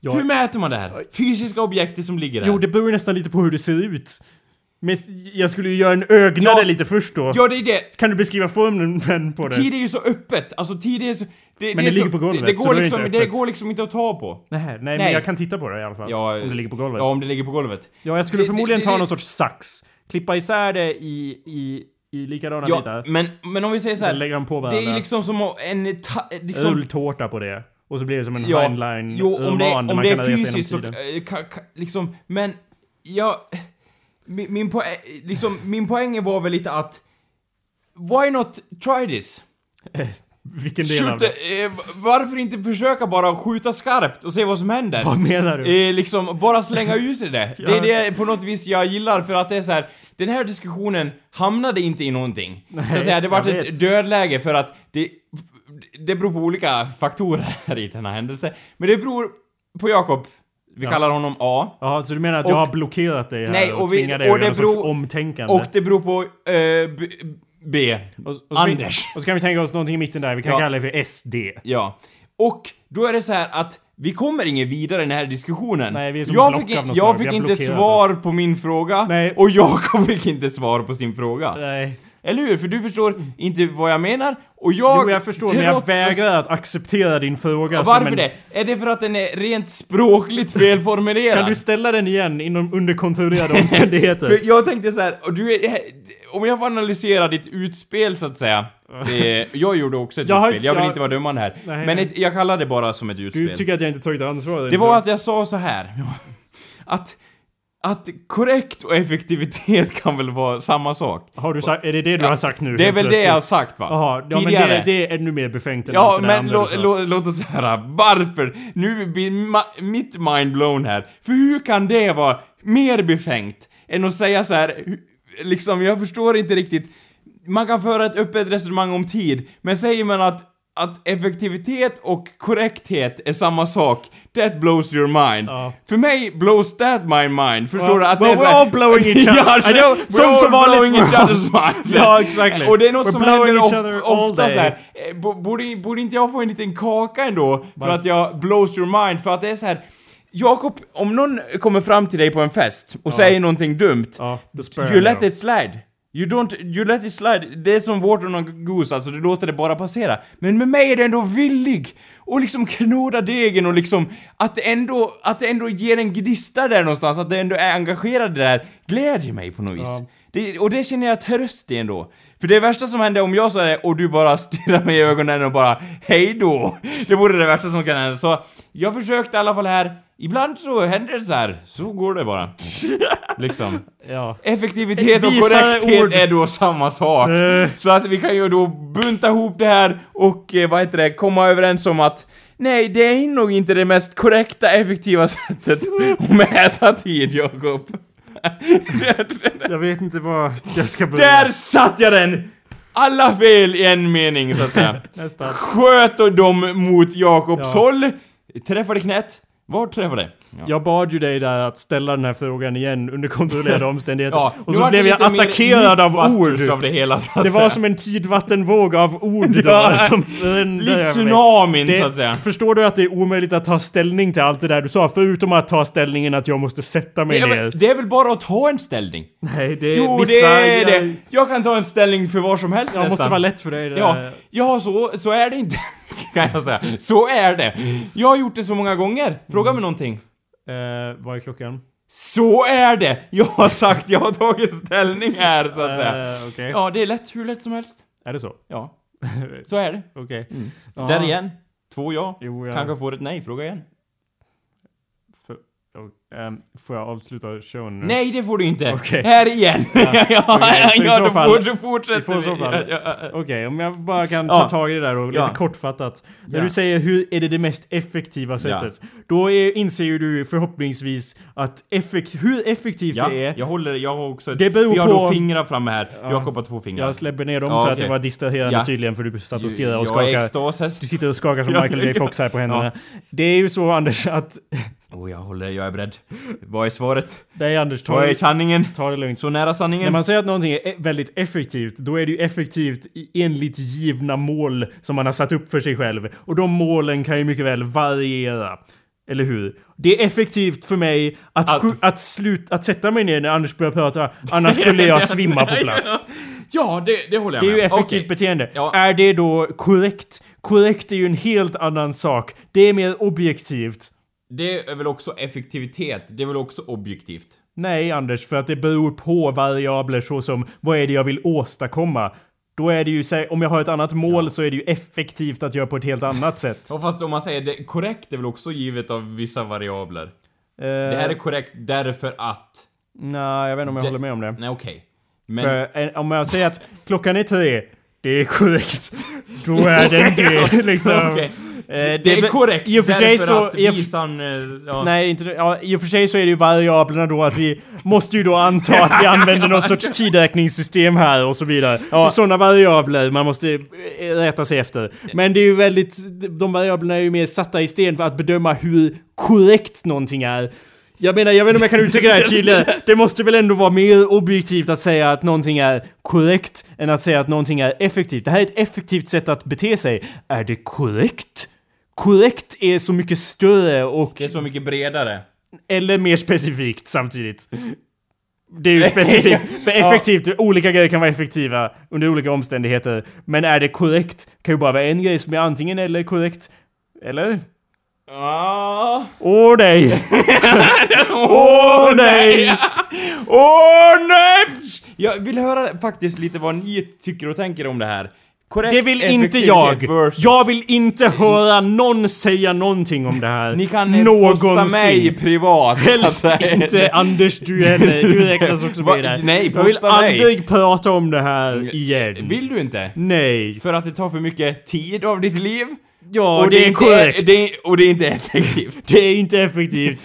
Ja. Hur mäter man det här? Fysiska objektet som ligger där. Jo, det beror nästan lite på hur det ser ut. Men jag skulle ju göra en ögnade Ja. lite först då. Ja, det är det. Kan du beskriva formen på det? Tid är ju så öppet, alltså tid är så... Det, Men är det ligger så, på golvet, det, det, så går det liksom, inte det öppet. går liksom inte att ta på. Nej, nej, men Nej. jag kan titta på det i alla fall. Ja, om det ligger på golvet. Ja, om det ligger på golvet. Ja, jag skulle Det- förmodligen det- ta det- någon sorts sax. Klippa isär det i, i, i likadana Ja, bitar. men, men om vi säger så Sen här. lägger de på Det varandra. är liksom som en... Ta, liksom, Ulltårta på det. Och så blir det som en ja, hindline jo, om det, om man det kan är fysiskt så... eh, Ka, ka, liksom, men... Jag... Min, min, poäng, liksom, min poäng var väl lite att... Why not try this? <laughs> Vilken del av Shoot, det? eh, varför inte försöka bara skjuta skarpt och se vad som händer? Vad menar du? Eh, liksom, bara slänga <laughs> ut sig det. Det är det på något vis jag gillar för att det är så här. Den här diskussionen hamnade inte i någonting. så att säga, det jag ett vet. dödläge för att det... Det beror på olika faktorer <laughs> i den här händelsen. Men det beror på Jakob. Vi Ja. kallar honom A. Jaha, så du menar att Och- jag har blockerat dig här Nej, och, och vi- tvingat dig och att det sorts beror- omtänkande? Och det beror på eh, B. B. Och- Anders. Vi, och så kan vi tänka oss någonting i mitten där, vi kan Ja. kalla det för SD. Ja. Och då är det så här att vi kommer ingen vidare i den här diskussionen. Nej, vi är som jag fick, av något jag slag. fick inte svar på min fråga Nej. och Jakob fick inte svar på sin fråga. Nej. Eller hur? För du förstår inte vad jag menar och jag... Jo, jag förstår, men jag vägrar att acceptera din fråga som Varför en... det? Är det för att den är rent språkligt felformulerad? Kan du ställa den igen inom under kontrollerade <laughs> omständigheter? För jag tänkte så här, och du är, om jag får analysera ditt utspel så att säga. Eh, <laughs> jag gjorde också ett Jag utspel, jag vill jag- inte vara dömande här. Nej, men ett, jag kallar det bara som ett utspel. Du tycker att jag inte tagit ansvar? Det var att jag sa så här. <laughs> Att, att korrekt och effektivitet kan väl vara samma sak? Har du sagt... Är det det du har sagt nu? Det är väl det jag har plötsligt? sagt va? Jaha, ja, men det, det är ännu mer befängt än Ja, men sa. lå, låt oss höra varför. Nu blir ma- mitt mind blown här. För hur kan det vara mer befängt än att säga så här, liksom, jag förstår inte riktigt. Man kan föra ett öppet resonemang om tid, men säger man att att effektivitet och korrekthet är samma sak, that blows your mind. Ja. För mig blows that my mind, förstår Ja, du? Att well, det är så we're all blowing each <laughs> other. Ja, I know, som så vanligt blowing each other's minds. <laughs> Ja, exactly. Och det är något We're som händer of, ofta day. så här. Eh, bo- Borde, borde inte jag få en liten kaka ändå? För att jag blows your mind, för att det är så här. Jakob, om någon kommer fram till dig på en fest och säger någonting dumt, Ja, you let it slide. You don't, you let it slide. Det är som Water on Goose, alltså du låter det bara passera. Men med mig är det ändå villig! Och liksom knåda degen och liksom att det ändå, att det ändå ger en gnista där någonstans, att det ändå är engagerad där, glädjer mig på något vis. Ja. Det, och det känner jag tröst i ändå. För det värsta som händer om jag sa det och du bara stirrar mig i ögonen och bara hej då. Det vore det värsta som kan hända. Så jag försökte i alla fall här. Ibland så händer det så här. Så går det bara. <laughs> liksom. Ja. Effektivitet och Visare korrekthet ord. är då samma sak. Eh. Så att vi kan ju då bunta ihop det här och eh, vad heter det, komma överens om att Nej, det är nog inte det mest korrekta, effektiva <laughs> sättet att mäta tid, Jakob. <laughs> Jag vet inte var jag ska börja. Där satt jag den! Alla fel i en mening, så att säga. Sköt dem mot Jakobs Ja. håll. Träffade knät. Var träffade? Ja. Jag bad ju dig där att ställa den här frågan igen under kontrollerade <laughs> omständigheter. Ja, och så vart blev jag attackerad av ord. av det hela, så att Det var säga. som en tidvattenvåg av ord då, <laughs> Ja, som Likt tsunamin, Det- så att säga. Förstår du att det är omöjligt att ta ställning till allt det där du sa? Förutom att ta ställningen att jag måste sätta mig Det ner. väl, det är väl bara att ta en ställning? Nej, det är Jo, vissa... det är jag, det! Jag kan ta en ställning för vad som helst Jag nästan. måste vara lätt för dig. Det Ja, där. ja så, så är det inte. <laughs> kan jag säga. Så är det. Jag har gjort det så många gånger. Fråga mig någonting. Eh, vad är klockan? Så är det! Jag har sagt, jag har tagit ställning här så att säga. Eh, Okej. Ja, det är lätt, hur lätt som helst. Är det så? Ja, <laughs> så är det. Okej. Ja. Där igen. Två ja. Jo, ja. Kanske får ett nej, fråga igen. Ehm, får jag avsluta showen nu? Nej, det får du inte! Okej. Här igen! <laughs> Ja, <laughs> ja, Okej, så i så fall- får- så fortsätter så vi. fall- Ja, ja, ja. Okej, om jag bara kan Ja. ta tag i det där och lite Ja. kortfattat. När Ja. du säger hur är det det mest effektiva sättet? Då är, inser ju du förhoppningsvis att effekt, hur effektivt Ja, det är. jag håller, jag har också ett, Det beror Vi har på- då fingrar framme här. Ja. Jakob har två fingrar. Jag släpper ner dem Ja, för att det var distraherande Ja. tydligen för du satt och stirrade och skakade. Du sitter och skakar som Ja, Michael J ja. Fox här på <laughs> händerna. Det är ju så Anders att... Oh, jag håller, jag är beredd. Vad är svaret? Nej Anders, ta Vad är det, sanningen? ta det lugnt. Så nära När sanningen? man säger att någonting är e- väldigt effektivt, då är det ju effektivt enligt givna mål som man har satt upp för sig själv. Och de målen kan ju mycket väl variera. Eller hur? Det är effektivt för mig att, sju- att, slut, att sätta mig ner när Anders börjar prata, annars skulle jag <laughs> svimma på plats. Ja, det, det håller jag Det är med ju om. effektivt Okej. beteende. Ja. Är det då korrekt? Korrekt är ju en helt annan sak. Det är mer objektivt. Det är väl också effektivitet? Det är väl också objektivt? Nej, Anders, för att det beror på variabler såsom vad är det jag vill åstadkomma? Då är det ju, om jag har ett annat mål så är det ju effektivt att göra på ett helt annat sätt. <laughs> Ja, fast om man säger det, korrekt är väl också givet av vissa variabler? Eh, Det här är korrekt därför att... Nej, jag vet inte om jag Det- håller med om det. Nej, okej. Men... För eh, om jag säger att klockan är tre, det är korrekt. <laughs> Då är den det, <laughs> liksom. Okej. Eh, Det är be- korrekt I och för sig så... att visan... eh, Ja. Nej, inte ja, I och för sig så är det ju variablerna då att vi måste ju då anta att vi använder något sorts tidräkningssystem här och så vidare. Ja. Sådana variabler man måste eh, rätta sig efter. Men det är ju väldigt... De variablerna är ju mer satta i sten för att bedöma hur korrekt någonting är. Jag menar, jag vet inte om jag kan uttrycka det här tydligare. Det måste väl ändå vara mer objektivt att säga att någonting är korrekt än att säga att någonting är effektivt. Det här är ett effektivt sätt att bete sig. Är det korrekt? Korrekt är så mycket större och Det är så mycket bredare. eller mer specifikt samtidigt. Det är ju specifikt. <laughs> För effektivt, olika grejer kan vara effektiva under olika omständigheter. Men är det korrekt kan ju bara vara en grej som är antingen eller korrekt. Eller? Åh nej! <laughs> Åh nej! Åh nej! Jag vill höra faktiskt lite vad ni tycker och tänker om det här. Korrekt Det vill inte jag! versus- Jag vill inte höra någon säga någonting om det här. Ni kan eh, posta mig privat. Helst inte <laughs> Anders, du heller. Du räknas också med där. nej, Jag vill posta mig. aldrig prata om det här igen. Vill du inte? Nej. För att det tar för mycket tid av ditt liv? Ja, och det, är inte, korrekt. Det, är- och det är inte effektivt. Det är inte effektivt.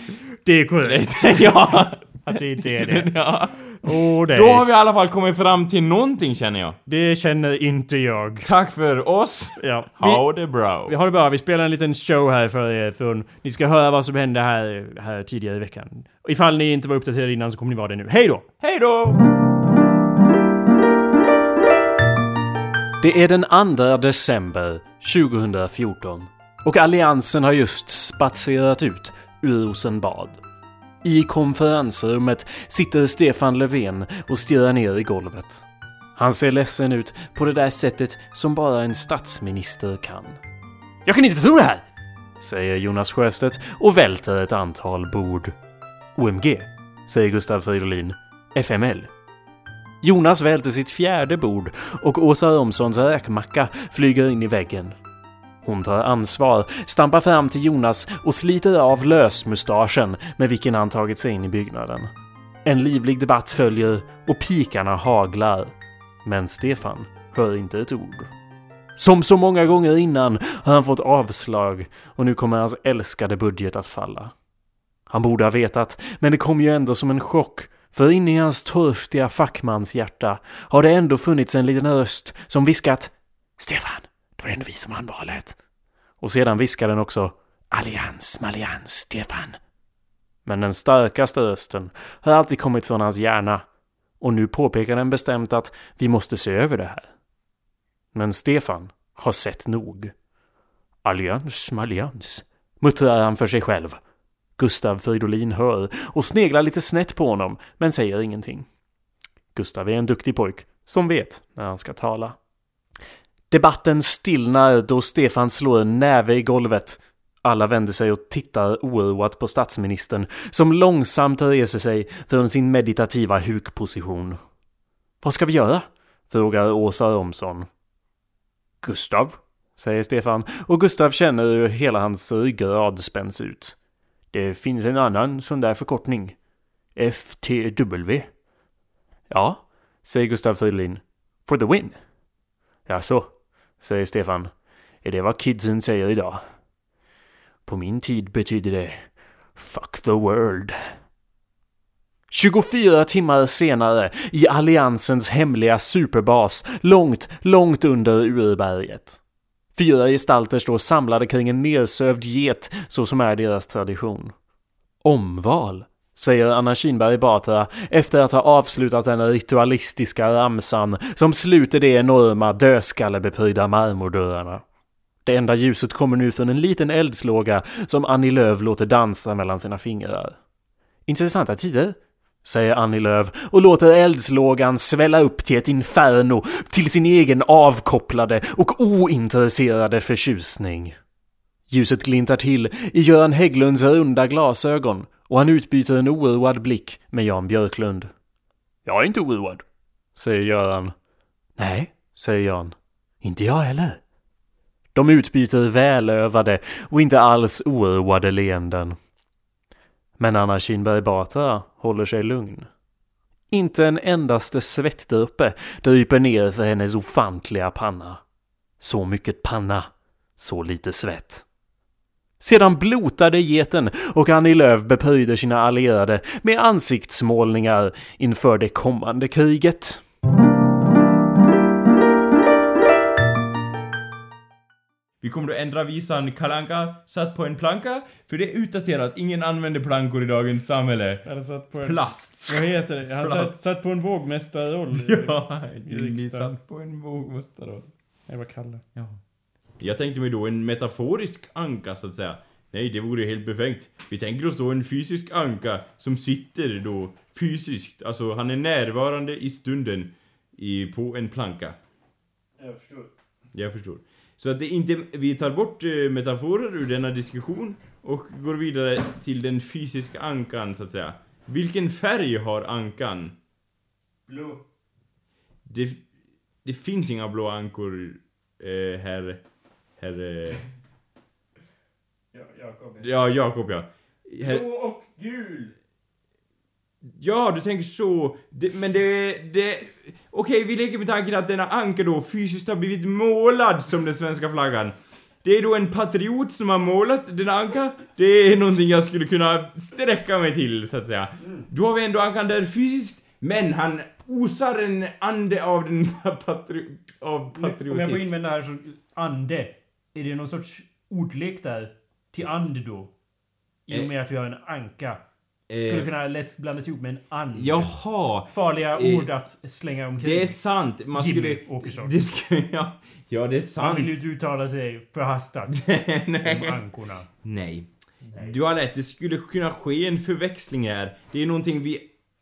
Det är korrekt. <laughs> ja. Att det inte är <laughs> det. ja. Åh nej. Då har vi i alla fall kommit fram till någonting känner jag. Det känner inte jag. Tack för oss. Ja. Ha det bra. Vi har det bra. Vi spelar en liten show här för er. För ni ska höra vad som hände här, här tidigare i veckan. Ifall ni inte var uppdaterade innan så kommer ni vara det nu. Hej då! Hej då! Det är den 2 december 2014 och Alliansen har just spatserat ut ur Rosenbad. I konferensrummet sitter Stefan Löfven och stirrar ner i golvet. Han ser ledsen ut på det där sättet som bara en statsminister kan. Jag kan inte tro det här! Säger Jonas Sjöstedt och välter ett antal bord. OMG, säger Gustav Fridolin. FML. Jonas välter sitt fjärde bord och Åsa Romsons räkmacka flyger in i väggen. Hon tar ansvar, stampar fram till Jonas och sliter av lösmustaschen med vilken han tagit sig in i byggnaden. En livlig debatt följer och pikarna haglar. Men Stefan hör inte ett ord. Som så många gånger innan har han fått avslag och nu kommer hans älskade budget att falla. Han borde ha vetat, men det kom ju ändå som en chock för inne i hans torftiga fackmanshjärta har det ändå funnits en liten röst som viskat Stefan, det var ändå vi som vann valet. Och sedan viskar den också Allians, malians, Stefan. Men den starkaste rösten har alltid kommit från hans hjärna och nu påpekar den bestämt att vi måste se över det här. Men Stefan har sett nog. Allians, malians, muttrar han för sig själv. Gustav Fridolin hör och sneglar lite snett på honom, men säger ingenting. Gustav är en duktig pojk, som vet när han ska tala. Debatten stillnar då Stefan slår en näve i golvet. Alla vänder sig och tittar oroat på statsministern, som långsamt reser sig från sin meditativa hukposition. Vad ska vi göra? frågar Åsa Romson. Gustav, säger Stefan, och Gustav känner hur hela hans ryggrad spänns ut. Det finns en annan sån där förkortning. FTW. Ja, säger Gustav Fridolin. For the win. Ja, så, säger Stefan. Är det vad kidsen säger idag? På min tid betyder det Fuck the world. 24 timmar senare i Alliansens hemliga superbas långt, långt under urberget. Fyra gestalter står samlade kring en nersövd get så som är deras tradition. Omval, säger Anna Kinberg Batra efter att ha avslutat den ritualistiska ramsan som sluter de enorma dödskallebeprydda marmordörrarna. Det enda ljuset kommer nu från en liten eldslåga som Annie Lööf låter dansa mellan sina fingrar. Intressanta tider, säger Annie Lööf och låter eldslågan svälla upp till ett inferno till sin egen avkopplade och ointresserade förtjusning. Ljuset glintar till i Göran Hägglunds runda glasögon och han utbyter en oroad blick med Jan Björklund. Jag är inte oroad, säger Göran. Nej, säger Jan. Inte jag heller. De utbyter välövade och inte alls oroade leenden. Men Anna Kinberg Batra håller sig lugn. Inte en endaste svettdroppe dryper ner för hennes ofantliga panna. Så mycket panna, så lite svett. Sedan blotade geten och Annie Lööf bepöjde sina allierade med ansiktsmålningar inför det kommande kriget. Vi kommer att ändra visan Kalanka satt på en planka, för det är utdaterat. Ingen använder plankor i dagens samhälle. Satt på en... Plast. Vad heter det? Han satt, satt på en vågmästarroll. Ja, i satt på en vågmästare. Det var Kalle. Ja. Jag tänkte mig då en metaforisk anka så att säga. Nej, det vore helt befängt. Vi tänker oss då en fysisk anka som sitter då fysiskt, alltså han är närvarande i stunden i, på en planka. Jag förstår. Jag förstår. Så att det inte, vi tar bort eh, metaforer ur denna diskussion och går vidare till den fysiska ankan så att säga. Vilken färg har ankan? Blå. Det, det finns inga blå ankor, eh, herr... Herr... Eh, Ja, Jakob. ja, Jakob ja. Herr, Blå och gul. Ja, du tänker så. Det, men det... det Okej, vi leker med tanken att denna anka då fysiskt har blivit målad som den svenska flaggan. Det är då en patriot som har målat denna anka. Det är någonting jag skulle kunna sträcka mig till, så att säga. Då har vi ändå ankan där fysiskt, men han osar en ande av den <laughs> patri av Om jag får patriotism. invända här så, ande. Är det någon sorts ordlek där? Till and då? I och Eh. med att vi har en anka. Skulle Eh, kunna lätt blandas ihop med en and. jaha. Farliga Eh, ord att slänga omkring. Det är sant. Man Jimmy skulle... Åkesson. Det skulle... <laughs> Ja, ja det är sant. vill ju inte uttala sig förhastat om <laughs> Nej. ankorna. Nej. Nej. Du har rätt, det skulle kunna ske en förväxling här. Det är någonting vi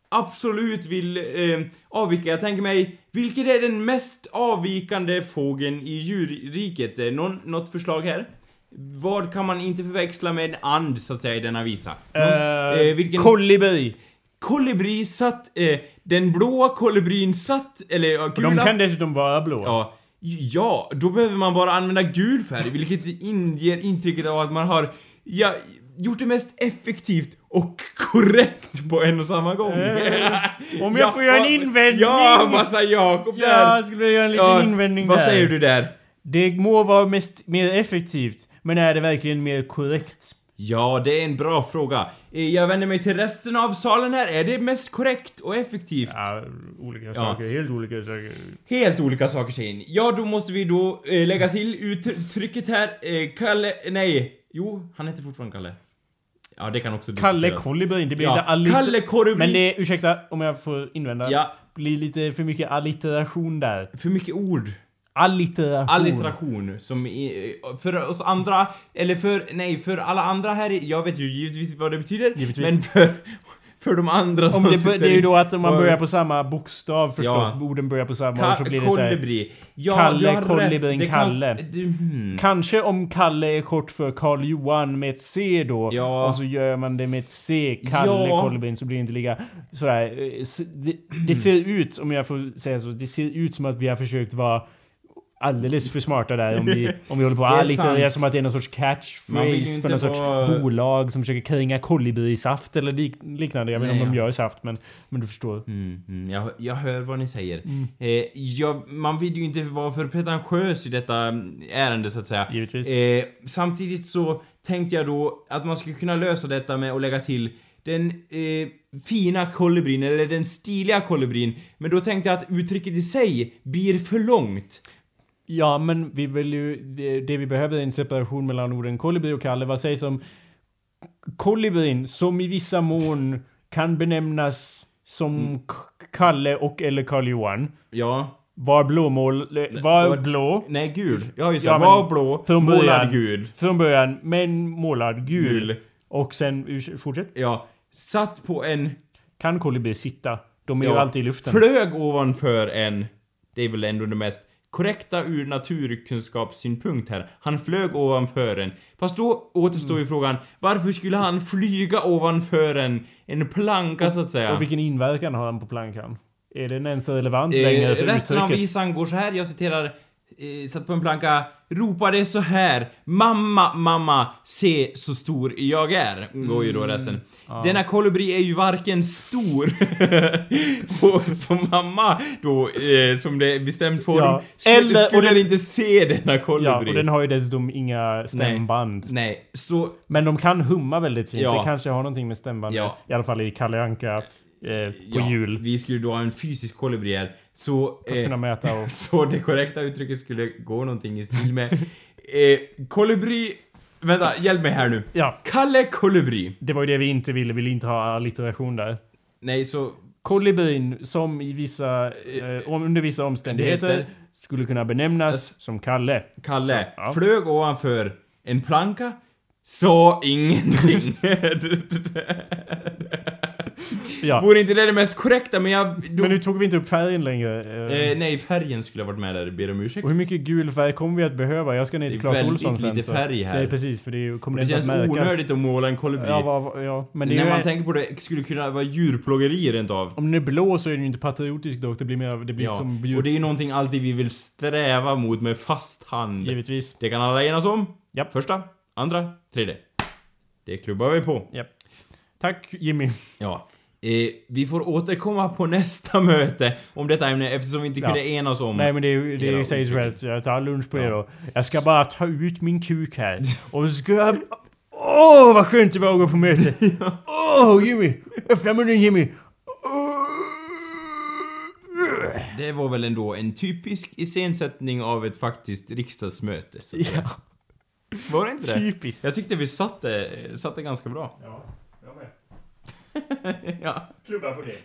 absolut vill eh, avvika. Jag tänker mig, vilket är den mest avvikande fågeln i djurriket? Eh, Någon, något förslag här? Vad kan man inte förväxla med en and, så att säga, i denna visa? Någon, Uh, eh, vilken... Kolibri. kolibri satt... Eh, den blåa kolibrin satt, eller ja, gula... de kan dessutom vara blå. Ja, ja, då behöver man bara använda gul färg, vilket <laughs> inger intrycket av att man har, ja, gjort det mest effektivt och korrekt på en och samma gång. Eh, <laughs> om jag får göra en vad- invändning. Ja, vad sa Jakob Ja, där? jag skulle göra en liten invändning Vad där. säger du där? Det må vara mest, mer effektivt, men är det verkligen mer korrekt? Ja, det är en bra fråga. Eh, Jag vänder mig till resten av salen här. Är det mest korrekt och effektivt? Ja, olika saker. Helt olika saker. Helt olika saker ni. Ja, då måste vi då eh, lägga till uttrycket här. Eh, Kalle... Nej. Jo, han heter fortfarande Kalle. Ja, det kan också Kalle diskuteras. Kolibrin, det blir Ja, lite allit... Kalle Kolibrin. Men det, ursäkta om jag får invända. Ja, blir lite för mycket allitteration där. för mycket ord. Allitteration. Allitteration. Som i, för oss andra, eller för, nej, för alla andra här i, Jag vet ju givetvis vad det betyder. Givetvis. Men för, för de andra som Om det, sitter det är ju då att om man och- börjar på samma bokstav förstås, Ja. orden börjar på samma Ka- ord så blir det så här. kolibri. Ja, Kalle, kolibrin, Kalle. du, hmm. Kanske om Kalle är kort för Karl Johan med ett C då. Ja. Och så gör man det med ett C, Kalle Ja. Kolibrin, så blir det inte lika sådär. eh, Det, det ser ut, om jag får säga så, det ser ut som att vi har försökt vara alldeles för smarta där om vi, <laughs> om vi håller på att allitterera sant. som att det är någon sorts catchphrase för någon sorts vara- bolag som försöker kränga kolibri-saft eller lik, liknande. Jag vet inte om Nej, de ja. gör saft men, men du förstår. Mm, mm, jag, jag hör vad ni säger. Mm. Eh, jag, man vill ju inte vara för pretentiös i detta mm, ärende så att säga. Givetvis. Eh, samtidigt så tänkte jag då att man skulle kunna lösa detta med att lägga till den eh, fina kolibrin, eller den stiliga kolibrin. Men då tänkte jag att uttrycket i sig blir för långt. Ja, men vi vill ju... Det, det vi behöver är en separation mellan orden kolibri och Kalle. Vad sägs om kolibrin som i vissa mån kan benämnas som Mm. Kalle och eller Karl Johan. Ja. Var blåmål... Var var- blå. Nej, gul. Ja, just det. Ja, var blå, från början. målad gul. Från början, men målad gul. Gul. Och sen... Fortsätt. Ja. Satt på en... Kan kolibri sitta? De är Ja. ju alltid i luften. Flög ovanför en... Det är väl ändå det mest korrekta ur naturkunskapssynpunkt här. Han flög ovanför en. Fast då återstår Mm. ju frågan, varför skulle han flyga ovanför en, en planka så att säga? Och vilken inverkan har han på plankan? Är den ens relevant Eh, längre för resten av uttrycket? visan går så här, jag citerar eh, satt på en planka, ropade så här Mamma, mamma, se så stor jag är. Går ju då Mm. resten. Denna kolibri är ju varken stor <laughs> och som mamma då, eh, som det är bestämd form, Ja, skulle, eller- skulle den- inte se denna kolibri. Ja, och den har ju dessutom inga stämband. Nej, så Men de kan humma väldigt fint. Ja. Det kanske har någonting med stämband Ja. I alla fall i Kalle Anka eh, på ja, jul. vi skulle då ha en fysisk kolibri här. Så... Mäta och... <laughs> Så det korrekta uttrycket skulle gå någonting i stil med eh, kolibri... Vänta, hjälp mig här nu. Ja, Kalle Kolibri. det var ju det vi inte ville. Vi ville inte ha allitteration där. Nej, så... Kolibrin som i vissa, eh, under vissa omständigheter heter- skulle kunna benämnas Ass- som Kalle. Kalle Så, ja. flög ovanför en planka sa ingenting. <laughs> <laughs> Ja. <laughs> Vore inte det det mest korrekta, men jag... Då, Men nu tog vi inte upp färgen längre. eh. nej, färgen skulle ha varit med där, ber om ursäkt. Och hur mycket gul färg kommer vi att behöva? Jag ska ner till Det är Clas väldigt Ohlson sen. lite så- färg här. Nej precis, för det kommer det inte känns att märkas. onödigt att måla en kolibri. Ja, vad- ja, men det är När man tänker på det, skulle det kunna vara djurplågeri rent av. Om den är blå så är den ju inte patriotisk dock. Det blir mer... Det blir Ja, som och djur... det är ju någonting alltid vi vill sträva mot med fast hand. Givetvis. Det kan alla enas om. Japp. Första, andra, tredje. Det klubbar vi på. Japp. Tack Jimmy. Ja. Eh, vi får återkomma på nästa möte om detta ämne eftersom vi inte Ja. kunde enas om... Nej men det, det säger sig självt. Jag tar lunch på Ja. det då. Jag ska bara ta ut min kuk här. <laughs> Och så ska jag... Åh vad skönt det var att gå på möte. <laughs> Åh Jimmy! Öppna munnen Jimmy! Det var väl ändå en typisk iscensättning av ett faktiskt riksdagsmöte. Så. Ja, Var det inte det? typiskt. Jag tyckte vi satte, satte ganska bra. Ja. <laughs> ja. Klubba på det.